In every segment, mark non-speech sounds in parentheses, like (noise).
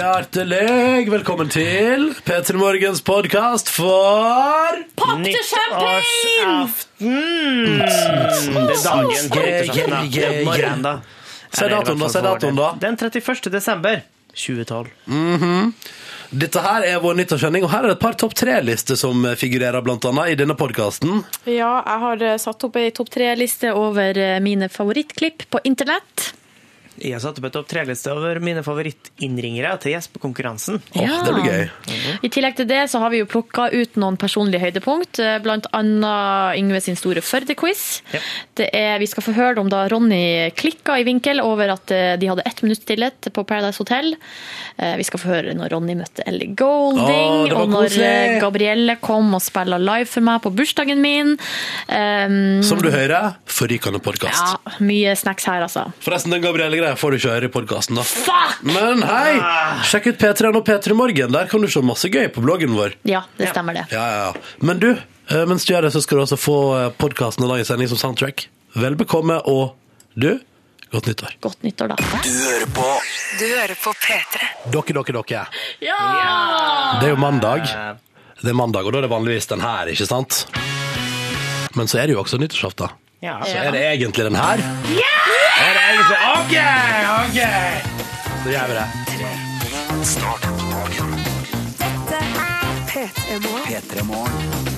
Hjertelig velkommen til P3 Morgens podkast for Nyttårsaften! Det er dagen på nyttårsaften. da. Se Eller datoen, da, se datoen, da. Den 31. desember 2012. Dette her er vår nyttårssending, og her er det et par topp tre-lister som figurerer blant annet i denne podkasten. Ja, jeg har eh, satt opp ei topp tre-liste over eh, mine favorittklipp på internett. Jeg har satt opp et topp tre-liste over mine favorittinnringere til gjespekonkurransen. Ja. Oh, Det blir gøy. I tillegg til det så har vi jo plukka ut noen personlige høydepunkt, bl.a. blant annet Yngve sin store Førde-quiz. Ja. Det er- Vi skal få høre om da Ronny klikka i vinkel over at eh, de hadde ett minutt stillhet på Paradise Hotel. Eh, Vi skal få høre når Ronny møtte Ellie Golding, oh, og når koselig. eh, Gabrielle kom og spilla live for meg på bursdagen min. Um, Som du hører, forrykende podkast. ja, mye snacks her, altså. Forresten, den Gabrielle-greia får du ikke høre i podkasten, da. Fuck! Men hei! Sjekk ut P3 og P3 Morgen. Der kan du se masse gøy på bloggen vår. Ja, det stemmer det. Ja, ja, ja. Men du, eh, mens du gjør det, så skal du også få podkasten og lage sending som soundtrack. Vel bekomme, og du, godt nyttår. Godt nyttår, da. Du hører på Du hører på P3. Dere, dere, dere. Ja! Det er jo mandag. Eh, Det er mandag, og da er det vanligvis den her, ikke sant? Men så er det jo også nyttårsaften. Ja, Så er det egentlig den her. Er det egentlig OK! OK! Så gjør vi det. Start dagen. P3 Morgen. P3 Morgen.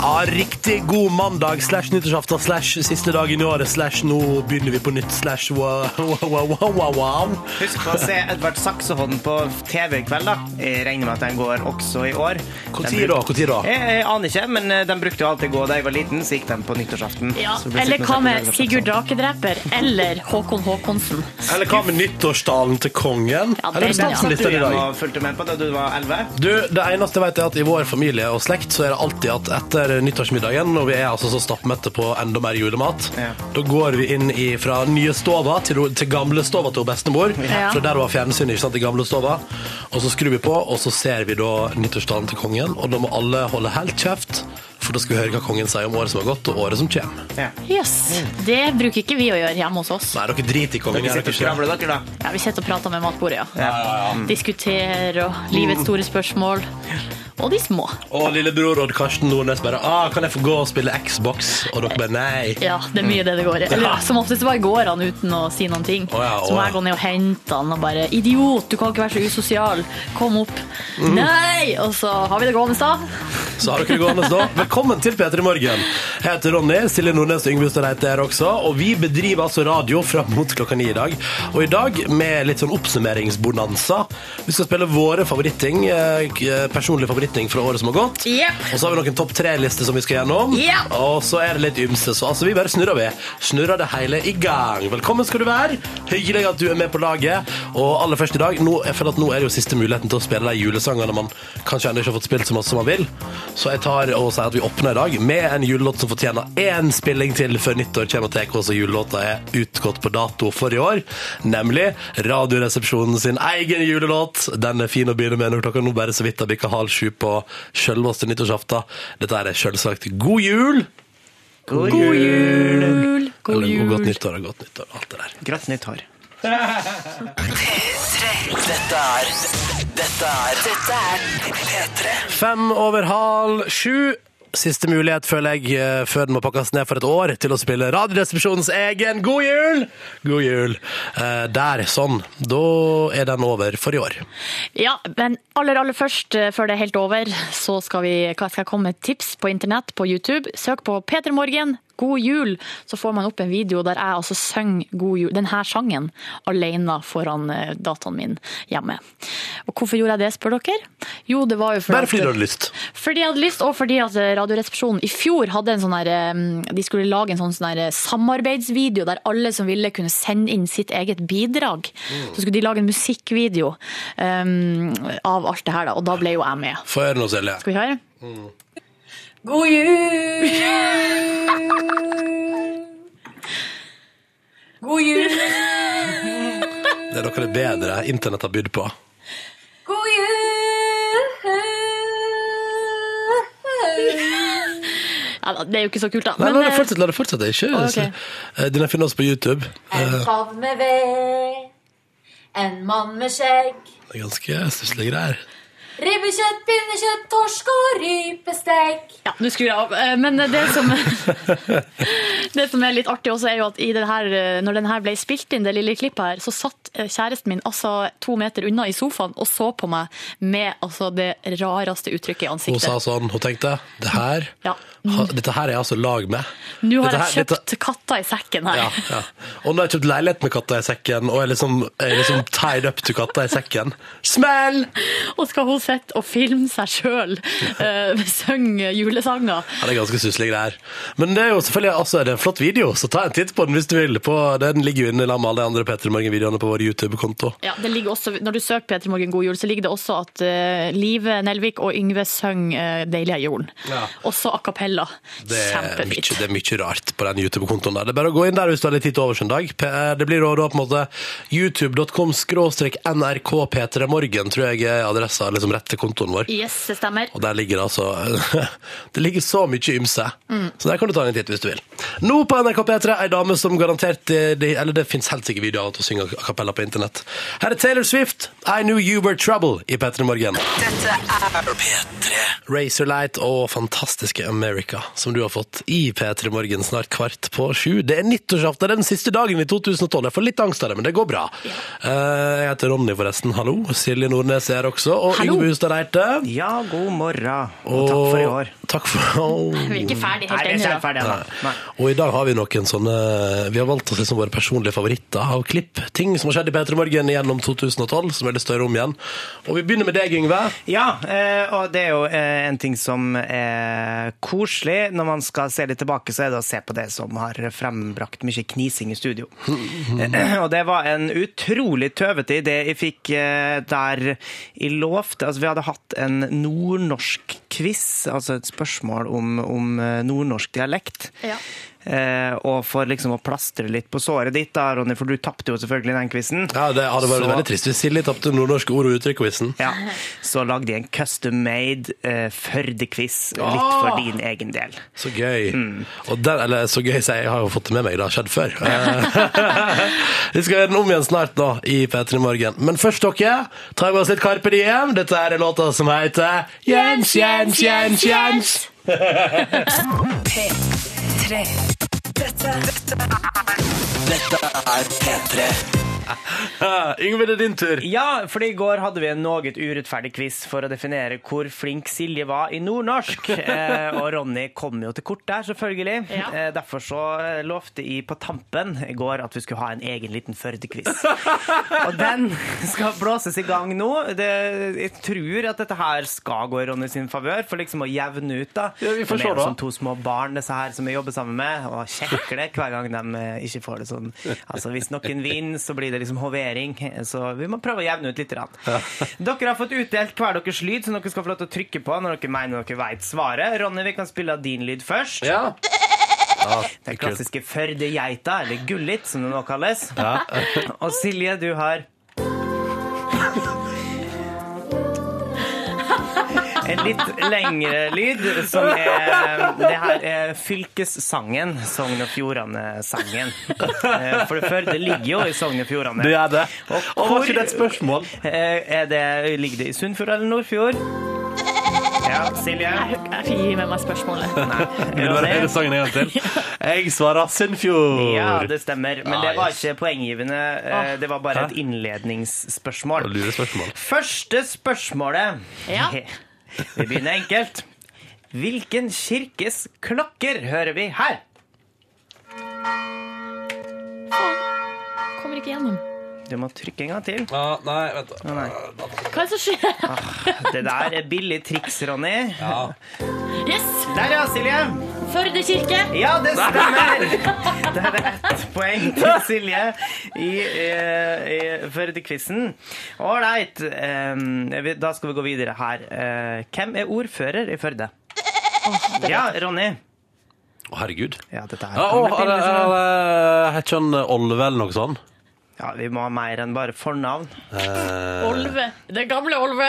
Ja, riktig god mandag slash nyttårsaften slash siste dagen i året slash nå begynner vi på nytt slash wow, wow, wow, wow, wow. Husk på å se Edvard Saksehånd på TV i kveld. da. Jeg regner med at den går også i år. Bruk- da? Hvor tid da? Jeg, jeg aner ikke, men de den brukte jo alltid gå da jeg var liten, så gikk den på nyttårsaften. Ja, eller hva med. Sigurd Drakedreper eller Håkon Håkonsen? Eller hva med nyttårstalen til kongen? Ja, Eller Den ja. du i dag? og fulgte med på da du var 11? Du, Det eneste jeg vet er at i vår familie og slekt så er det alltid at etter nyttårsmiddagen, og vi er altså så stappmette på enda mer julemat, Ja. da går vi inn i, fra nye stova til, til gamle stova til bestemor. Ja. For der var fjernsyn ikke sant, i gamle stova. Og så skrur vi på, og så ser vi da nyttårstalen til kongen, og da må alle holde helt kjeft, for da skal vi høre hva kongen sier om året som har gått, og året som kommer. Ja. Yes. Det bruker ikke vi å gjøre hjemme hos oss. Nei, dere driter i kongen. Dere sitter og skravler, dere, da. Ja, vi sitter og prater med matbordet, ja. Ja. Diskuterer og livets store spørsmål. Og de små. Og lillebror Odd Karsten Nordnes bare ah, 'Kan jeg få gå og spille Xbox?' Og dere bare nei. Ja, det er mye det det går i. Eller som oftest bare går han uten å si noen ting. Oh, ja, oh, Så må jeg gå ned og hente han og bare 'Idiot, du kan ikke være så usosial. Kom opp.' Mm. Nei! Og så har vi det gående, da. Så har dere det gående da. Velkommen til P3 Morgen. Jeg heter Ronny, Silje Nordnes og Yngve Stad er her også. Og vi bedriver altså radio fram mot klokka ni i dag. Og i dag med litt sånn oppsummeringsbonanza. Vi skal spille våre favoritting, personlige k- favoritting fra året som har gått. Yep. Og så har vi noen topp tre-lister som vi skal gjennom. Yep. Og så er det litt ymse. Så altså, vi bare snurrer ved. Snurrer det hele i gang. Velkommen skal du være. Hyggelig at du er med på laget. Og aller først i dag, nå, jeg føler at nå er det jo siste muligheten til å spille de julesangene man kanskje ennå ikke har fått spilt så masse som man vil. Så jeg tar og sier at vi åpner i dag med en julelåt som fortjener én spilling til før nyttår kommer og tar oss, og julelåta er utgått på dato for i år. Nemlig Radioresepsjonen sin egen julelåt. Den er fin å begynne med når klokka nå bare så vidt har bikka halv sju på sjølveste nyttårsaften. Dette er selvsagt God jul! God God jul! jul! Eller jul. godt nyttår og godt nyttår. Alt det der. Greit nyttår. Dette er Dette er Dette er P3. Fem over halv sju. Siste mulighet, føler jeg, eh, før den må pakkes ned for et år, til å spille Radioresepsjonens egen God jul! God jul. Eh, der, sånn. Da er den over for i år. Ja, men aller, aller først, eh, før det er helt over, så skal, vi, skal jeg komme med tips på internett, på YouTube. Søk på Peter Morgen, God jul, så får man opp en video der jeg altså synger God jul, denne sangen, alene foran eh, dataen min hjemme. Og hvorfor gjorde jeg det, spør dere? Jo, det var jo fordi Bare fordi du hadde lyst. fordi jeg hadde lyst, og fordi at eh, Radioresepsjonen i fjor hadde en sånn her, eh, de skulle lage en sånn, sånn samarbeidsvideo der alle som ville kunne sende inn sitt eget bidrag. Så skulle de lage en musikkvideo um, av alt det her, da, og da ble jo jeg med. Få høre nå, Silje. Skal vi høre? God jul! God jul! Det er noe av det bedre internett har bydd på. God jul! Ja, da, det er jo ikke så kult, da. Nei, la det eh, fortsette. La det fortsette. Ikke, Ok. Eh, Den er finnes på YouTube. En Eh, favn med ved, En mann med skjegg. Det er ganske stusslige greier. Ribbekjøtt, pinnekjøtt, torsk og rypestek. Ja, nå skrur jeg av. Eh, Men det som, (laughs) det som er litt artig også, er jo at i det eh, når den her ble spilt inn, det lille klippet her, så satt eh, kjæresten min altså to meter unna i sofaen og så på meg med altså det rareste uttrykket i ansiktet. Hun sa sånn, hun tenkte, det her, Ja. Ha, dette her er jeg altså lag med. Nå har her, jeg kjøpt dette- katta i sekken her. Ja, ja. Og nå har jeg kjøpt leilighet med katta i sekken, og er liksom, er liksom tied up til katta i sekken. Smell! Og skal hun sitte og filme seg sjøl uh, synge julesanger? Ja, det er ganske susselige greier. Men det er jo selvfølgelig altså, er det en flott video, så ta en titt på den hvis du vil. På, den ligger jo inne sammen med alle de andre Petter Morgen-videoene på vår YouTube-konto. Ja, det ligger også, Når du søker P3 Morgen god jul, så ligger det også at uh, Live Nelvik og Yngve synger uh, 'Deilig er jorden'. Ja. Også a cappella. Det er, mye, det er mye rart på den YouTube-kontoen der. Det er bare å gå inn der hvis du har litt tid til overs en dag. Eh, Det blir da, da på en måte youtube.com skråstrek nrk p3morgen, tror jeg er adressa, liksom rett til kontoen vår. Yes, det stemmer. Og der ligger det altså (laughs) Det ligger så mye ymse. Mm. Så der kan du ta en titt hvis du vil. Nå på NRK P3, ei dame som garantert eh, det, Eller det fins helt sikkert videoer av at hun synger a cappella på internett. Her er Taylor Swift, I Knew You Were Trouble i P3 Morgen. Dette er P3 Razorlight og fantastiske America, som du har fått i P3 Morgen snart kvart på sju. Det er nyttårsaften, den siste dagen i 2012. Jeg får litt angst av det, men det går bra. Eh, Jeg heter Ronny, forresten. Hallo. Silje Nordnes er her også. Og Yngve Hustad Reite. Ja, god morgen, og takk for i år. Takk for (laughs) oh. Vi er ikke ferdig Nei, helt vi er ennå. ikke ferdig ennå. Og i dag har vi noen sånne Vi har valgt oss liksom våre personlige favoritter av klipp. Ting som har skjedd i P3 Morgen gjennom 2012, som er det større om igjen. Og vi begynner med deg, Yngve. Ja, eh, og det er jo eh, en ting som er koselig. Når man skal se litt tilbake, så er det å se på det som har frembrakt mye knising i studio. (clears throat) Og det var en utrolig tøvete idé jeg fikk eh, der jeg lovte Altså, vi hadde hatt en nordnorsk quiz, altså et spørsmål om, om eh, nordnorsk dialekt. Ja. Eh, og for liksom å plastre litt på såret ditt, da, Ronny, for du tapte jo selvfølgelig den quizen. Ja, Det hadde vært Så- veldig trist hvis Silje tapte nordnorske ord- og uttrykk-quizen. Ja, så lagde jeg en custom-made uh, Førde-quiz litt for din egen del. Så gøy. Mm. Og den, eller så gøy, sier jeg, jeg har jo fått det med meg, det har skjedd før. Eh, (laughs) vi skal gjøre den om igjen snart nå i P3 Morgen. Men først, dere, tar vi oss litt Carpe Diem. Dette er låta som heter Jens, Jens, Jens, Jens. (laughs) P3. Dette, dette Dette er P3 (laughs) Yngve, det er din tur. Ja, for i går hadde vi en noe urettferdig quiz for å definere hvor flink Silje var i nordnorsk. (laughs) Eh, og Ronny kom jo til kort der, selvfølgelig. Ja. Eh, derfor så eh, lovte jeg på tampen i går at vi skulle ha en egen liten Førde-quiz. (laughs) og den skal blåses i gang nå. Det, jeg tror at dette her skal gå i Ronny sin favør, for liksom å jevne ut, da. Ja, vi får se da. som to små barn, disse her som vi jobber sammen med, og kjekker det hver gang de eh, ikke får det sånn. Altså, hvis noen vinner, så blir det liksom hovering, så vi må prøve å jevne ut litt. Ja. (laughs) Dere har fått utdelt hver deres lyd, som dere skal få lov til å trykke på når dere mener dere vet svaret. Ronny, vi kan spille av din lyd først. Ja. Ja, Den klassiske Førde-geita, eller Gullit, som det nå kalles. (laughs) Og Silje, du har (laughs) En litt lengre lyd, som er Det her er fylkessangen. Sogn og Fjordane-sangen. Eh, For det Førde ligger jo i Sogn og Fjordane. Det er det. Og Og var hvor- ikke det et spørsmål? Eh, Er det, ligger det i Sunnfjord eller Nordfjord? Ja, Silje? Jeg jeg gi med meg spørsmålet. Vil du høre hele sangen en gang til? Jeg svarer Sunnfjord. Ja, det stemmer. Men det Ah, var ikke poenggivende. Eh, Det var bare et innledningsspørsmål. Første spørsmålet. Ja. Vi begynner enkelt. Hvilken kirkes klokker hører vi her? Faen. Kommer ikke gjennom. Du må trykke en gang til. Ja, nei, vent da. Nei. Hva er det som skjer? Det der er billig triks, Ronny. Ja. Yes! Der, ja, Silje. Førde kirke. Ja, det stemmer! Det er ett poeng til Silje i, i, i Førde-quizen. Ålreit. eh, Da skal vi gå videre her. Eh, Hvem er ordfører i Førde? Ja, Ronny. Å, herregud. Ja, dette her Ja, å, er det- er det- Heter ikke han Olve eller noe sånt? Ja, vi må ha mer enn bare fornavn. Olve. Det gamle Olve.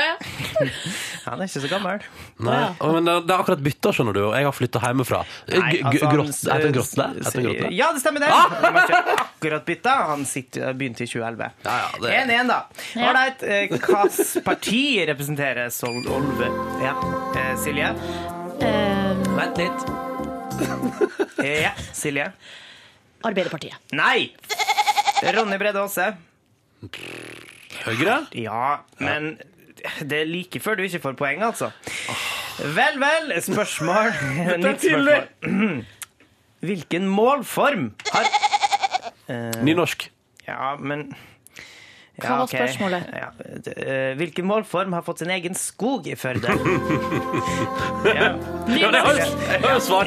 (laughs) Han er ikke så gammel. Nei, oh, men det det er akkurat bytta, skjønner du, og jeg har flytta hjemmefra. Nei, altså, g- han- Grotte? Heter den den Grotte? Ja, det stemmer det. Han har ikke akkurat bytta. Han sitter, begynte i 2011. Ja, ja, det- 1-1, da. Ja. Ålreit. Hvilket parti representerer Sold Olve? Ja. Eh, Silje? Eh, Vent litt. Eh, (laughs) Ja. Silje? Arbeiderpartiet. Nei! Ronny Brede Aase? Høyre? Ja, men det er like før du ikke får poeng, altså. Vel, vel. Spørsmål. (laughs) Nytt spørsmål. (clears throat) Hvilken målform har Nynorsk. Ja, men Hva var spørsmålet? Ja, eh, hvilken målform har fått sin egen skog i Førde? (laughs) ja.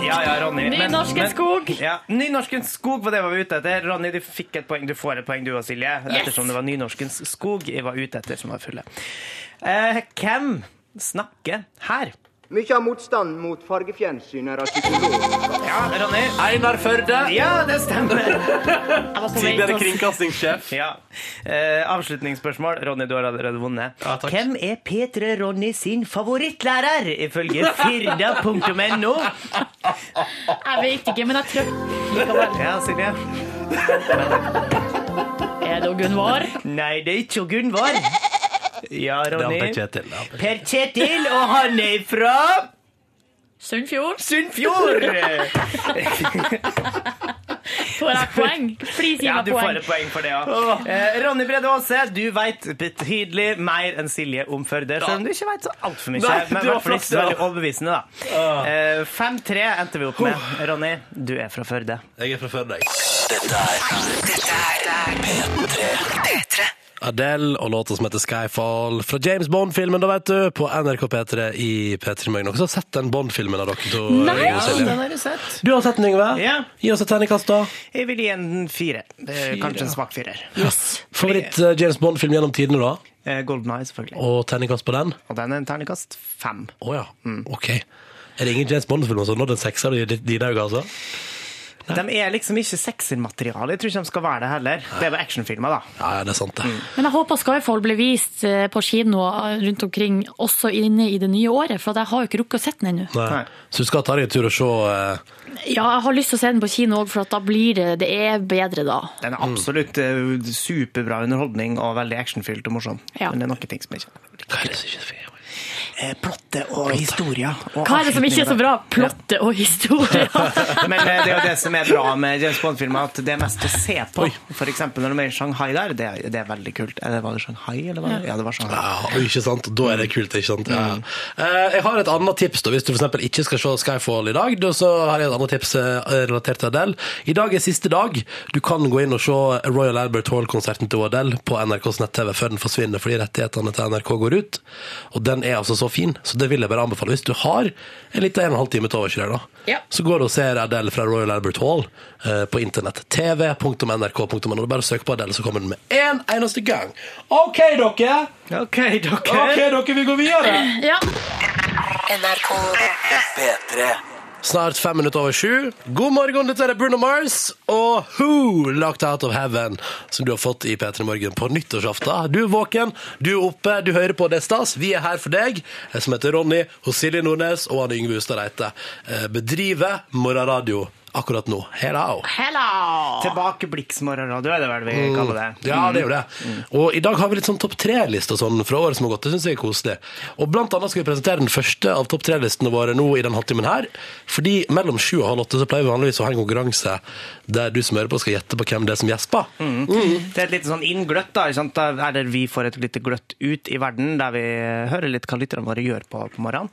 Ja, Ronny. men- Nynorsken men- skog. Ja, skog var det vi var ute etter. Ronny, du fikk et poeng. Du får et poeng, du og Silje. Yes. Ettersom det var nynorskens skog jeg var ute etter, som var fulle. Uh, hvem snakker her? Mykje av motstanden mot fargefjernsyn er av psykologer. Ja, Ronny? Einar Førde. Ja, det stemmer. (laughs) Tidligere kringkastingssjef. Ja. Eh, avslutningsspørsmål. Ronny, du har allerede vunnet. Ja, takk. Hvem er P3 Ronny sin favorittlærer, ifølge (laughs) firda.no? Jeg vet ikke, men jeg tror. Ja, Silje? Er det Gunvar? Nei, det er ikke Gunvar. Ja, Det er Per Kjetil. det er Per- Kjetil, og han er fra Sunnfjord? Sunnfjord! (laughs) Får jeg poeng? Please gi Ja, meg du får poeng. et poeng for det, ja. Eh, Ronny Brede Aase, du veit betydelig mer enn Silje om Førde. Selv om du ikke veit så altfor mye. Nei, men i var hvert fall ikke så veldig overbevisende, da. Eh, 5-3 endte vi opp med. Ronny, du er fra Førde. Jeg er fra Førde, jeg. Dette er Dette er P3. Adele og låta som heter Skyfall fra James Bond-filmen, da vet du, på NRK P3 i P3 Morgen. Noen som har sett den Bond-filmen av dere to? Nei! den har du sett. Du har sett den, Yngve? Ja. Gi oss et terningkast, da. Jeg vil gi en fire. Det er Kanskje en svak firer. Yes. Favoritt eh, James Bond-film gjennom tidene, da? Eh, Golden Eye, selvfølgelig. Og terningkast på den? Og den er en terningkast fem. Å ja. OK. Er det ingen James Bond-filmer som har nådd en sekser i dine øyne, altså? De er liksom ikke sexy-materiale. Jeg tror ikke de skal være det heller. Det er bare actionfilmer, da. Ja, ja, det er sant, det. Men jeg håper Skyfall blir vist eh, på kino rundt omkring også inne i det nye året, for jeg har jo ikke rukket å se den ennå. Nei. Nei. Så du skal ta deg en tur og se uh... Ja, jeg har lyst til å se den på kino òg, for at da blir det Det er bedre da. Den er absolutt mm. superbra underholdning og veldig actionfylt og morsom. Ja. Men det er noen ting som ikke Hva er det som ikke er eh, Plottet og historia. og Hva er det som ikke er så bra? Plotte Plottet og historie. (laughs) Men eh, det er jo det som er bra med James Bond-filmer, at det er mest å se på. Eksempel når de er i Shanghai der, det er, det er veldig kult. Er det, var det Shanghai, eller var det? Ja, det var Shanghai. Ja, ikke sant? Da er det kult, ikke sant? Ja. Eh, Jeg har et annet tips, da, hvis du eksempel ikke skal se Skyfall i dag. Så har jeg et annet tips eh, relatert til Adele. I dag er siste dag. Du kan gå inn og se Royal Albert Hall-konserten til Adele på NRKs nett-TV før den forsvinner fordi rettighetene til NRK går ut. Og den er altså så fin, så det vil jeg bare anbefale. Hvis du har en liten en og en halv time til overs da, Ja. så går du og ser Adele fra Royal Albert Hall eh, på internett. tv.nrk.no. Bare søk på Adele, så kommer den med én eneste gang. OK, dere! OK, dere. Ok, dere, vi går videre. ja. NRK P3. Snart fem minutter over sju. God morgen, dette er Bruno Mars og Who, Locked Out of Heaven, som du har fått i P3 Morgen på nyttårsaften. Du er våken, du er oppe, du hører på Det er stas. Vi er her for deg, jeg som heter Ronny, hos Silje Nordnes og Anne Yngve Ustad Reite. Eh, Bedriver morgenradio akkurat nå. Hello! Hello! Tilbakeblikksmorgenradio er det vel vi kaller det. Ja, det er jo det. Og i dag har vi litt sånn topp tre-liste og sånn fra året som har gått. Det syns jeg er koselig. Og blant annet skal vi presentere den første av topp tre-listene våre nå i den halvtimen her. Fordi mellom sju og halv åtte så pleier vi vanligvis å ha en konkurranse der du som hører på skal gjette på hvem det er som gjesper. Det er et lite sånn inngløtt, da, sant? Er det vi får et lite gløtt ut i verden, der vi hører litt hva lytterne våre gjør på, på morgenen.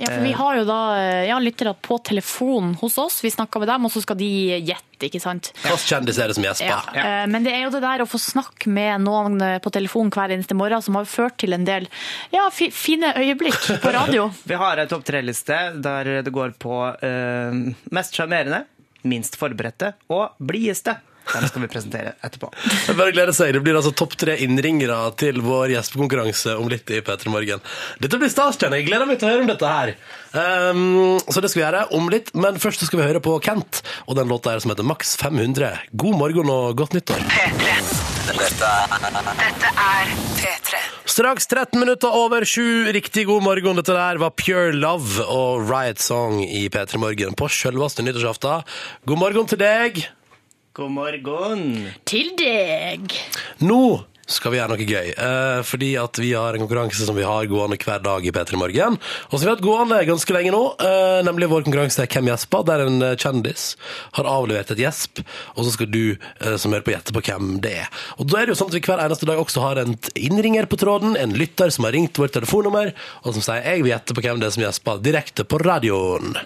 Ja, for vi har jo da eh, ja, lyttere på telefon hos oss. Vi snakker med dem, og så skal de gjette, ikke sant? Hvilken kjendis er det som gjesper? Ja. eh, Men det er jo det der å få snakke med noen eh, på telefon hver eneste morgen som har ført til en del ja, fine øyeblikk på radio. (laughs) Vi har en topp tre-liste der det går på uh, mest sjarmerende, minst forberedte og blideste. Den skal vi presentere etterpå. Er Bare gleder seg. Det blir altså topp tre innringere til vår gjestekonkurranse om litt i P3 Morgen. Dette blir stas, kjenner jeg. Jeg gleder meg til å høre om dette her. Um, så det skal vi gjøre om litt, men først skal vi høre på Kent og den låta her som heter Maks 500. God morgen og godt nyttår. Dette er Dette er P3. Straks 13 minutter over sju. Riktig god morgen. Dette der var Pure Love og Riot Song i P3 Morgen på selveste nyttårsaften. God morgen til deg. God morgen. Til deg. Nå skal vi gjøre noe gøy, eh, fordi at vi har en konkurranse som vi har gående hver dag i P3 Morgen, og som vi har hatt gående ganske lenge nå, eh, nemlig vår konkurranse er Hvem gjesper, der en eh, kjendis har avlevert et gjesp, og så skal du eh, som hører på gjette på hvem det er. Og da er det jo sånn at vi hver eneste dag også har en innringer på tråden, en lytter som har ringt vårt telefonnummer, og som sier jeg vil gjette på hvem det er som gjesper, direkte på radioen.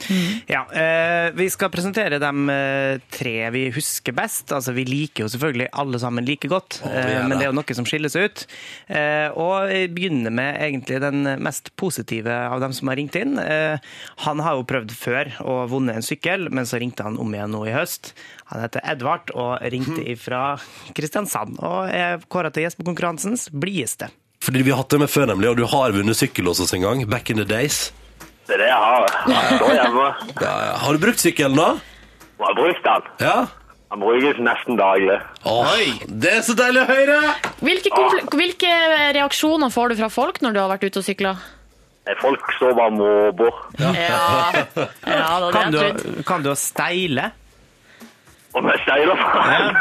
Ja, eh, Vi skal presentere de eh, tre vi husker best. Altså, Vi liker jo selvfølgelig alle sammen like godt, men det det. er jo noe som skilles ut. Eh, og begynner med egentlig den mest positive av dem som har ringt inn. Eh, han har jo prøvd før å vunnet en sykkel, men så ringte han om igjen nå i høst. Han heter Edvard og ringte ifra Kristiansand og er kåra til gjest på konkurransens blideste. Fordi vi har hatt det med før, nemlig, og du har vunnet sykkel hos oss en gang, back in the days. Det er det jeg har. Jeg står hjemme Ja, ja. Har du brukt sykkelen da? Jeg har brukt den. Ja? Den brukes nesten daglig. Oi, det er så deilig å høre! Hvilke, hvilke reaksjoner får du fra folk når du har vært ute og sykla? Folk står bare og måper. Ja. ja, hadde Kan du, kan du steile? Om jeg steiler faen. (laughs)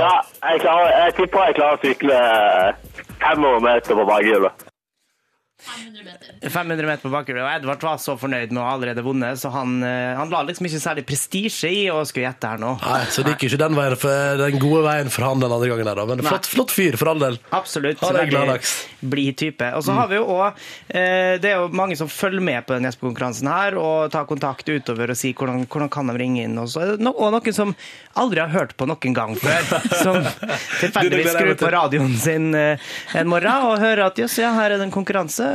ja, jeg, klarer, jeg tipper jeg klarer å sykle 500 meter på bakhjulet. 500 meter på bakhjulet. Og Edvard var så fornøyd med å ha allerede vunnet, så han, eh, han la liksom ikke særlig prestisje i å skulle gjette her nå. Nei, så det gikk ikke den, veien for, den gode veien for han den andre gangen der, da. Men flott, flott fyr, for all del. Absolutt. Ha det veldig gladdags. Blid type. Og så har vi jo òg Det er jo mange som følger med på den gjespekonkurransen her og tar kontakt utover og sier hvordan, hvordan kan de ringe inn. Og så er og noen som aldri har hørt på noen gang før. (laughs) Som tilfeldigvis skrur på radioen sin eh, en morgen og hører at jøss, ja, her er det en konkurranse.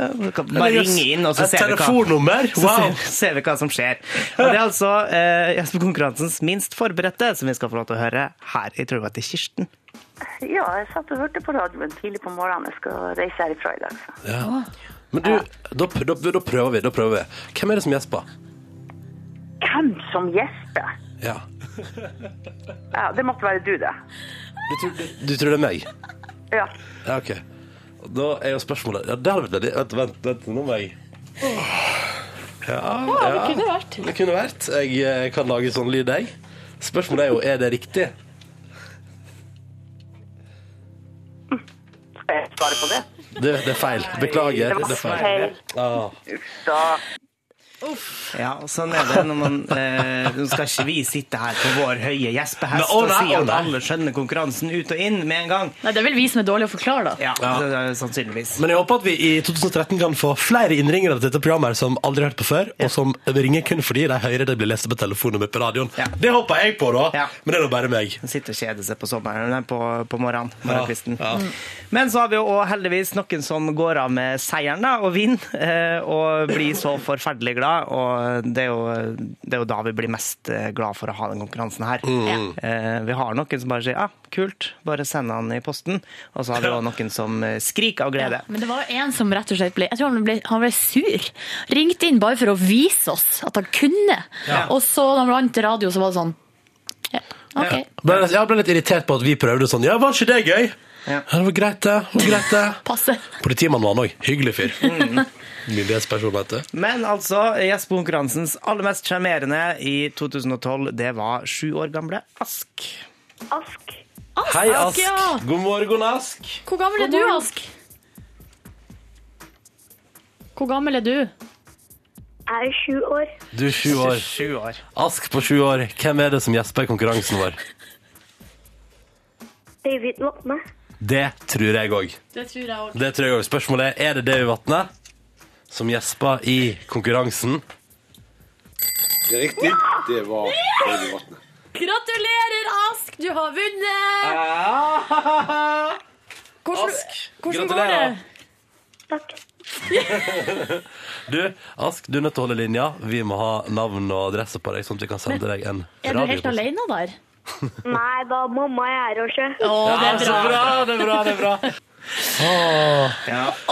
Bare ringe inn, og så ser vi hva (laughs) wow. så ser, vi hva som skjer. Og det er altså eh, Gjespekonkurransens minst forberedte som vi skal få lov til å høre her. Jeg tror det var til Kirsten. Ja, jeg satt og hørte på radioen tidlig på morgenen. Jeg skal reise herifra i dag. Så. Ja. Men du, da, da, da prøver vi. da prøver vi. Hvem er det som gjesper? Hvem som gjesper? Ja. Ja, det måtte være du, det. Du, tror- du, du tror det er meg? Ja. Ja, OK. Da er jo spørsmålet Ja, der hadde vært Vent, vent, vent nå må jeg Ja, ja. Det kunne vært. Det kunne vært. Jeg eh, kan lage sånn lyd, jeg. Spørsmålet er jo er det riktig. Skal jeg svare på det? Det, det er feil. Beklager. Det var Det er feil. feil. Ah. Uff da. Ja, og sånn er det når man eh, Nå skal ikke vi sitte her på vår høye gjespehest og si at alle skjønner konkurransen ut og inn med en gang. Nei, det er vel vi som er dårlige å forklare, da. Ja, Ja. Det er sannsynligvis. Men jeg håper at vi i 2013 kan få flere innringere til dette programmet som aldri har hørt på før, og som ringer kun fordi de hører det blir lest på telefonnummer på radioen. Ja. Det håper jeg på, da. Ja. Men det er nå bare meg. Sitter og kjeder seg på sommeren, på, på morgenen. morgenkvisten. Ja, ja. Men så har vi jo heldigvis noen som går av med seieren da, og vinner, eh, og blir så forferdelig glad. Og det er, jo, det er jo da vi blir mest eh, glad for å ha den konkurransen her. Eh, Vi har noen som bare sier ja, kult, bare send han i posten. Og så har vi òg noen som eh, skriker av glede. Men det var jo en som rett og slett ble Jeg tror han ble, han ble sur. Ringte inn bare for å vise oss at han kunne. Og så da han vant radio, så var det sånn Ja, OK. Jeg ble litt irritert på at vi prøvde sånn. Ja, var ikke det gøy? Ja. Ja, det var greit, det. var greit, det. Passe. Politimannen var han òg. Hyggelig fyr. Myndighetsperson, vet du. Men altså, gjestekonkurransens aller mest sjarmerende i 2012, det var sju år gamle Ask. Ask. Hei, Ask. ja. God morgen, Ask. Hvor gammel er du, Ask? Hvor gammel er du? Jeg er sju år. Du er sju år. Sju år. Ask på sju år. Hvem er det som gjesper i konkurransen vår? David Vatne. Det tror jeg òg. Det tror jeg òg. Spørsmålet er er det David Vatne som gjespa i konkurransen. Det er riktig. Det var David Vatne. Gratulerer, Ask! Du har vunnet! Hvordan, Ask, hvordan går det? Takk. (laughs) Du, Ask, du er nødt til å holde linja. Vi må ha navn og adresse på deg, sånn at vi kan sende deg en radio. Er du helt alene der? Nei da, mamma er her også. Å, det er Så bra. bra, det er bra, det er bra.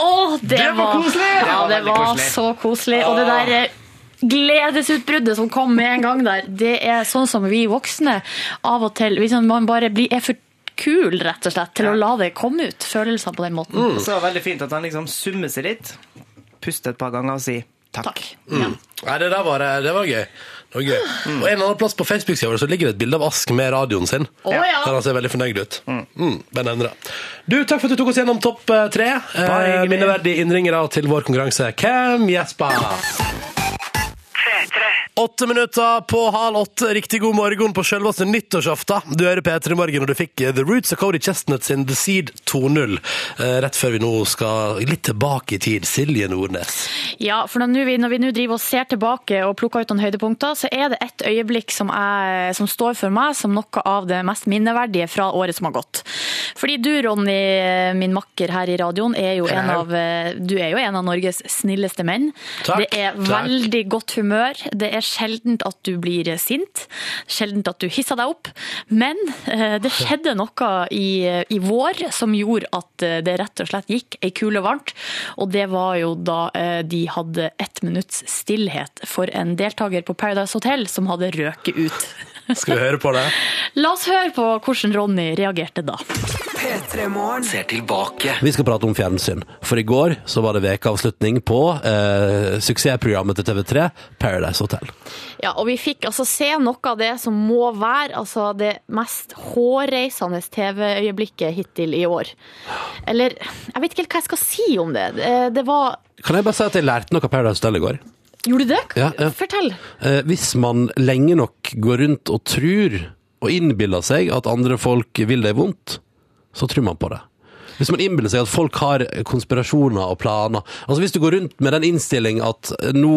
Å, det, Det var koselig! Ja, det var koselig. så koselig. Og det der eh, gledesutbruddet som kom med en gang der, det er sånn som vi voksne av og til hvis Man bare blir, er for kul, rett og slett, til å la det komme ut. Følelsene på den måten. Mm. så det veldig fint at han liksom summer seg litt, puster et par ganger og sier takk. Mm. Nei, det der var, det var gøy. Det var gøy. Og en annen plass på Facebook-sida vår så ligger det et bilde av Ask med radioen sin. Oh, ja. Der han ser veldig fornøyd ut. Mm. bare nevner det. Du, takk for at du tok oss gjennom topp eh, tre. Eh, minneverdige innringere til vår konkurranse. Hvem gjespa? Åtte minutter på halv åtte. Riktig god morgen på selveste nyttårsaften. Du hører P3 Morgen, og du fikk eh, The Roots og Cody Chestnut sin The Seed 2.0. Eh, rett før vi nå skal litt tilbake i tid. Silje Nordnes. Ja, for når vi, når vi nå driver og ser tilbake og plukker ut noen høydepunkter, så er det et øyeblikk som, er, som står for meg som noe av det mest minneverdige fra året som har gått. Fordi du, Ronny, min makker her i radioen, er jo en av, du er jo en av Norges snilleste menn. Takk, det er takk. veldig godt humør. Det er sjeldent at du blir sint. Sjeldent at du hisser deg opp. Men eh, det skjedde noe i, i vår som gjorde at eh, det rett og slett gikk ei kule varmt. Og det var jo da eh, de hadde ett minutts stillhet for en deltaker på Paradise Hotel som hadde røket ut. Skal vi høre på det? (laughs) La oss høre på hvordan Ronny reagerte da. Ser tilbake. Vi skal prate om fjernsyn. For i går så var det vekeavslutning på eh, suksessprogrammet til TV3, Paradise Hotel. Ja, og vi fikk altså se noe av det som må være altså, det mest hårreisende TV-øyeblikket hittil i år. Eller, jeg vet ikke helt hva jeg skal si om det. Det, det var Kan jeg bare si at jeg lærte noe av Paradise Hotel i går? Gjorde du det? Ja, ja. Fortell. Eh, hvis man lenge nok går rundt og tror og innbiller seg at andre folk vil deg vondt, så tror man på det. Hvis man innbiller seg at folk har konspirasjoner og planer Altså Hvis du går rundt med den innstilling at nå,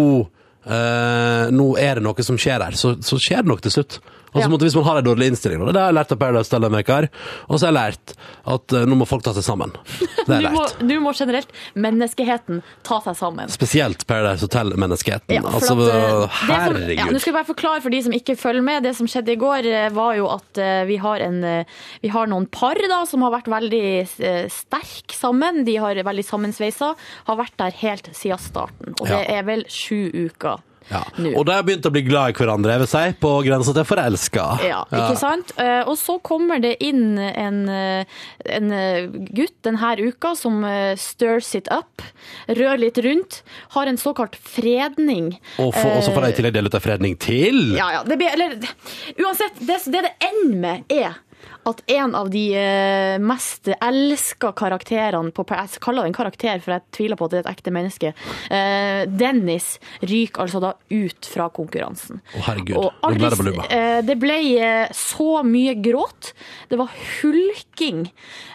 eh, nå er det noe som skjer her, så, så skjer det nok til slutt. Altså Ja. måtte, Hvis man har en dårlig innstilling. Og det har jeg lært av Paradise her. Og så har jeg lært at eh, nå må folk ta seg sammen. Det har jeg (laughs) Nå må, lært. nå må generelt menneskeheten ta seg sammen. Spesielt Paradise Hotel-menneskeheten. Ja, for altså, at, eh, det som- herregud. Ja, nå skal jeg bare forklare for de som ikke følger med. Det som skjedde i går, eh, var jo at eh, vi har, en, eh, vi har noen par da, som har vært veldig eh, sterke sammen. De har veldig sammensveisa. Har vært der helt siden starten. Og det Ja. er vel sju uker Ja. Og de har begynt å bli glad i hverandre, jeg vil si, på grensa til forelska. Ja, ikke sant? Eh, Og så kommer det inn en, eh, en eh, gutt denne uka som stirs it up, rør litt rundt, har en såkalt fredning. Og, for, og så får de i tillegg dele ut en fredning til. Ja, ja. Det blir, eller, uansett, det, det det ender med er at en av de eh, mest elska karakterene på Jeg kaller det en karakter, for jeg tviler på at det er et ekte menneske. Eh, Dennis ryker altså da ut fra konkurransen. Å, herregud. Og ble det balubba. eh, det ble så mye gråt. Det var hulking.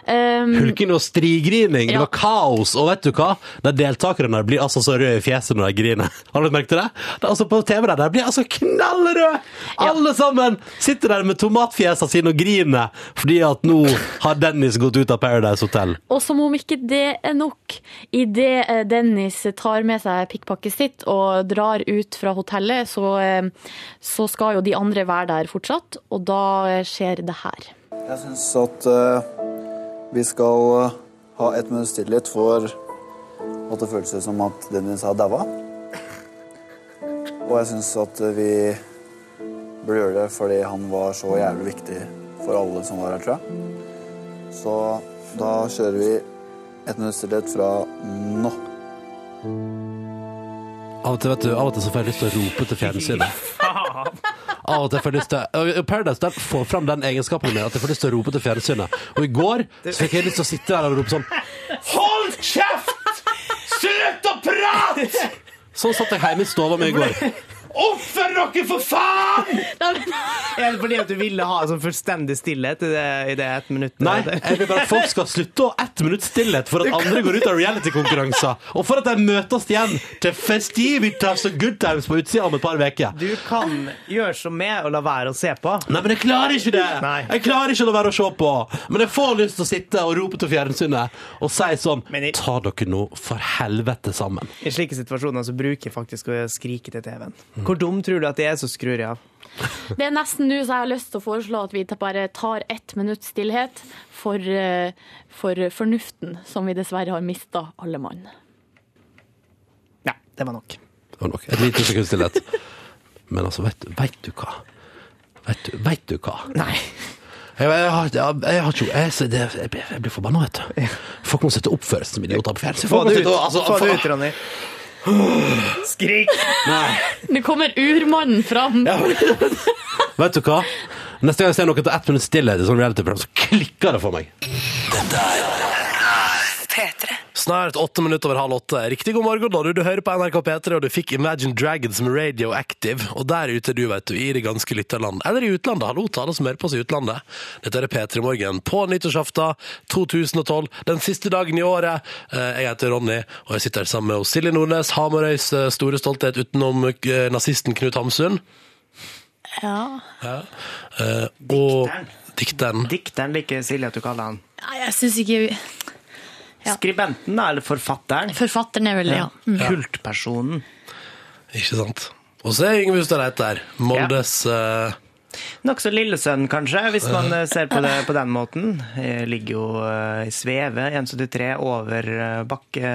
Um, Hulking og strigrining. Det var kaos. Og vet du hva? De deltakerne blir altså så røde i fjeset når de griner. (laughs) Har du merket det? det er altså på TV der, de blir altså knallrøde! Alle sammen sitter der med tomatfjesene sine og griner fordi at nå har Dennis gått ut av Paradise Hotel. Og som om ikke det er nok, idet eh, Dennis tar med seg pikkpakket sitt og drar ut fra hotellet, så, eh, så skal jo de andre være der fortsatt, og da eh, skjer det her. Jeg syns at uh, vi skal ha et minutts stillhet for at det føles som at Dennis har daua. Og jeg syns at vi burde gjøre det fordi han var så jævlig viktig for alle som var her, tror jeg. Så da kjører vi ett minutts stillhet fra nå. Av og til, vet du, av og til så får jeg lyst til å rope til fjernsynet. Av og til får jeg lyst til og Paradise den får fram den egenskapen min at jeg får lyst til å rope til fjernsynet. Og i går så fikk jeg lyst til å sitte der og rope sånn Hold kjeft! Slutt å prate! Sånn satt jeg hjemme i stua mi i går. Oppfør dere, for faen! Er det fordi at du ville ha sånn fullstendig stillhet i det, i det ett minutt? Nei, jeg vil bare at folk skal slutte å ha ett minutts stillhet for at andre går ut av reality-konkurranser, og for at de møtes igjen til festivitas og good times på utsida om et par uker. Du kan gjøre som meg og la være å se på. Nei, men jeg klarer ikke det! Nei. Jeg klarer ikke å la være å se på. Men jeg får lyst til å sitte og rope til fjernsynet og si sånn i- Ta dere nå for helvete sammen. I slike situasjoner så bruker jeg faktisk å skrike til TV-en. Hvor dum tror du at det er som skrur av? Det er nesten nå så jeg har lyst til å foreslå at vi bare tar ett minutt stillhet for, eh, for fornuften, som vi dessverre har mista alle mann. Ja, det var nok. Det var nok. Et lite sekund stillhet. Men altså, vet, vet du hva? Vet du, vet du hva? Nei. Jeg, jeg, har, jeg, jeg har ikke jeg, jeg, blir- jeg blir forbanna, vet du. Folk må sitte og oppføre seg som idioter på fjernsyn. Få det ut, altså, Få det ut Ronny. Skrik! Nå kommer urmannen fram. Vet du hva? Neste gang jeg ser noe til ett minutts stillhet i sånn reality-program, så klikker det for meg. P3. Snart åtte minutter over halv åtte. Riktig god morgen, da. Du, du hører på NRK P3, og du fikk Imagine Dragons med Radioactive. Og der ute, du vet du, i det ganske lytterland. Eller i utlandet. Hallo til alle som hører på oss i utlandet. Dette er P3 Morgen på nyttårsaften 2012. Den siste dagen i året. Eh, Jeg heter Ronny, og jeg sitter her sammen med Silje Nordnes, Hamarøys eh, store stolthet utenom eh, nazisten Knut Hamsun. Ja. ja. Og dikteren. Dikteren liker Silje at du kaller han. Nei, jeg syns ikke Ja. Skribenten, da, eller forfatteren? Forfatteren er vel det, ja. Mm. Kultpersonen. Ikke sant? Og så er Yngve Hustad Reite der. Moldes eh, Nokså lillesønn, kanskje, hvis man eh, ser på det på den måten. Jeg ligger jo eh, i sveve 1,73 over eh, bakke,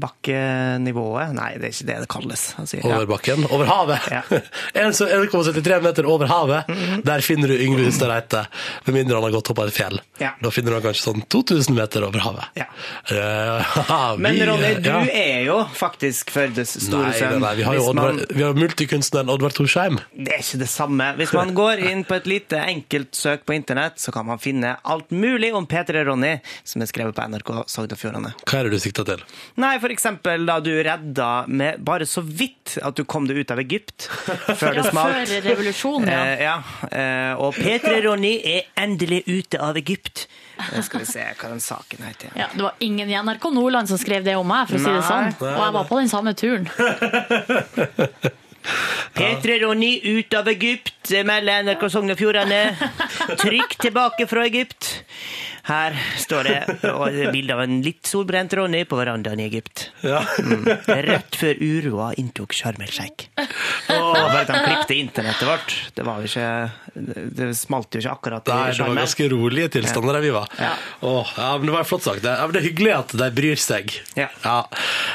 bakkenivået. Nei, det er ikke det det kalles. Altså, ja. over bakken. Over havet! Ja. (laughs) 1,73 meter over havet. Der finner du Yngve Hustad Reite. Med mindre han har gått opp av et fjell. Ja. Da finner du han kanskje sånn 2000 meter over havet. Ja. (laughs) Vi, Men Ronny, du er jo faktisk Førdes store sønn. nei, nei, vi har jo Oddvar, man- vi har multikunstneren Oddvar Torsheim. Det er ikke det samme. Hvis man går inn på et lite enkelt søk på internett, så kan man finne alt mulig om P3 Ronny, som er skrevet på NRK Sogn og Fjordane. Hva er det du sikter til? Nei, eksempel da du redda med bare så vidt at du kom deg ut av Egypt (laughs) før det Ja, smalt. før revolusjonen, ja. Eh, ja. Eh, og P3 Ronny er endelig ute av Egypt. Nå skal vi se hva den saken heter. Ja, det var ingen i NRK Nordland som skrev det om meg, for å si det sånn. Og jeg var på den samme turen. (laughs) P3 Ronny ut av Egypt, melder NRK Sogn og Fjordane. (laughs) Trykk tilbake fra Egypt. Her står det og bilde av en litt solbrent Ronny på verandaen i Egypt. Mm. Rett før uroa inntok Sharm el Sheikh. Bare at han klippte internettet vårt. Det var jo ikke Det smalt jo ikke akkurat Nei, det var ganske rolige tilstander der vi var. Ja. Åh, ja, men Det var flott sagt. Det, ja, men det er hyggelig at de bryr seg. Ja.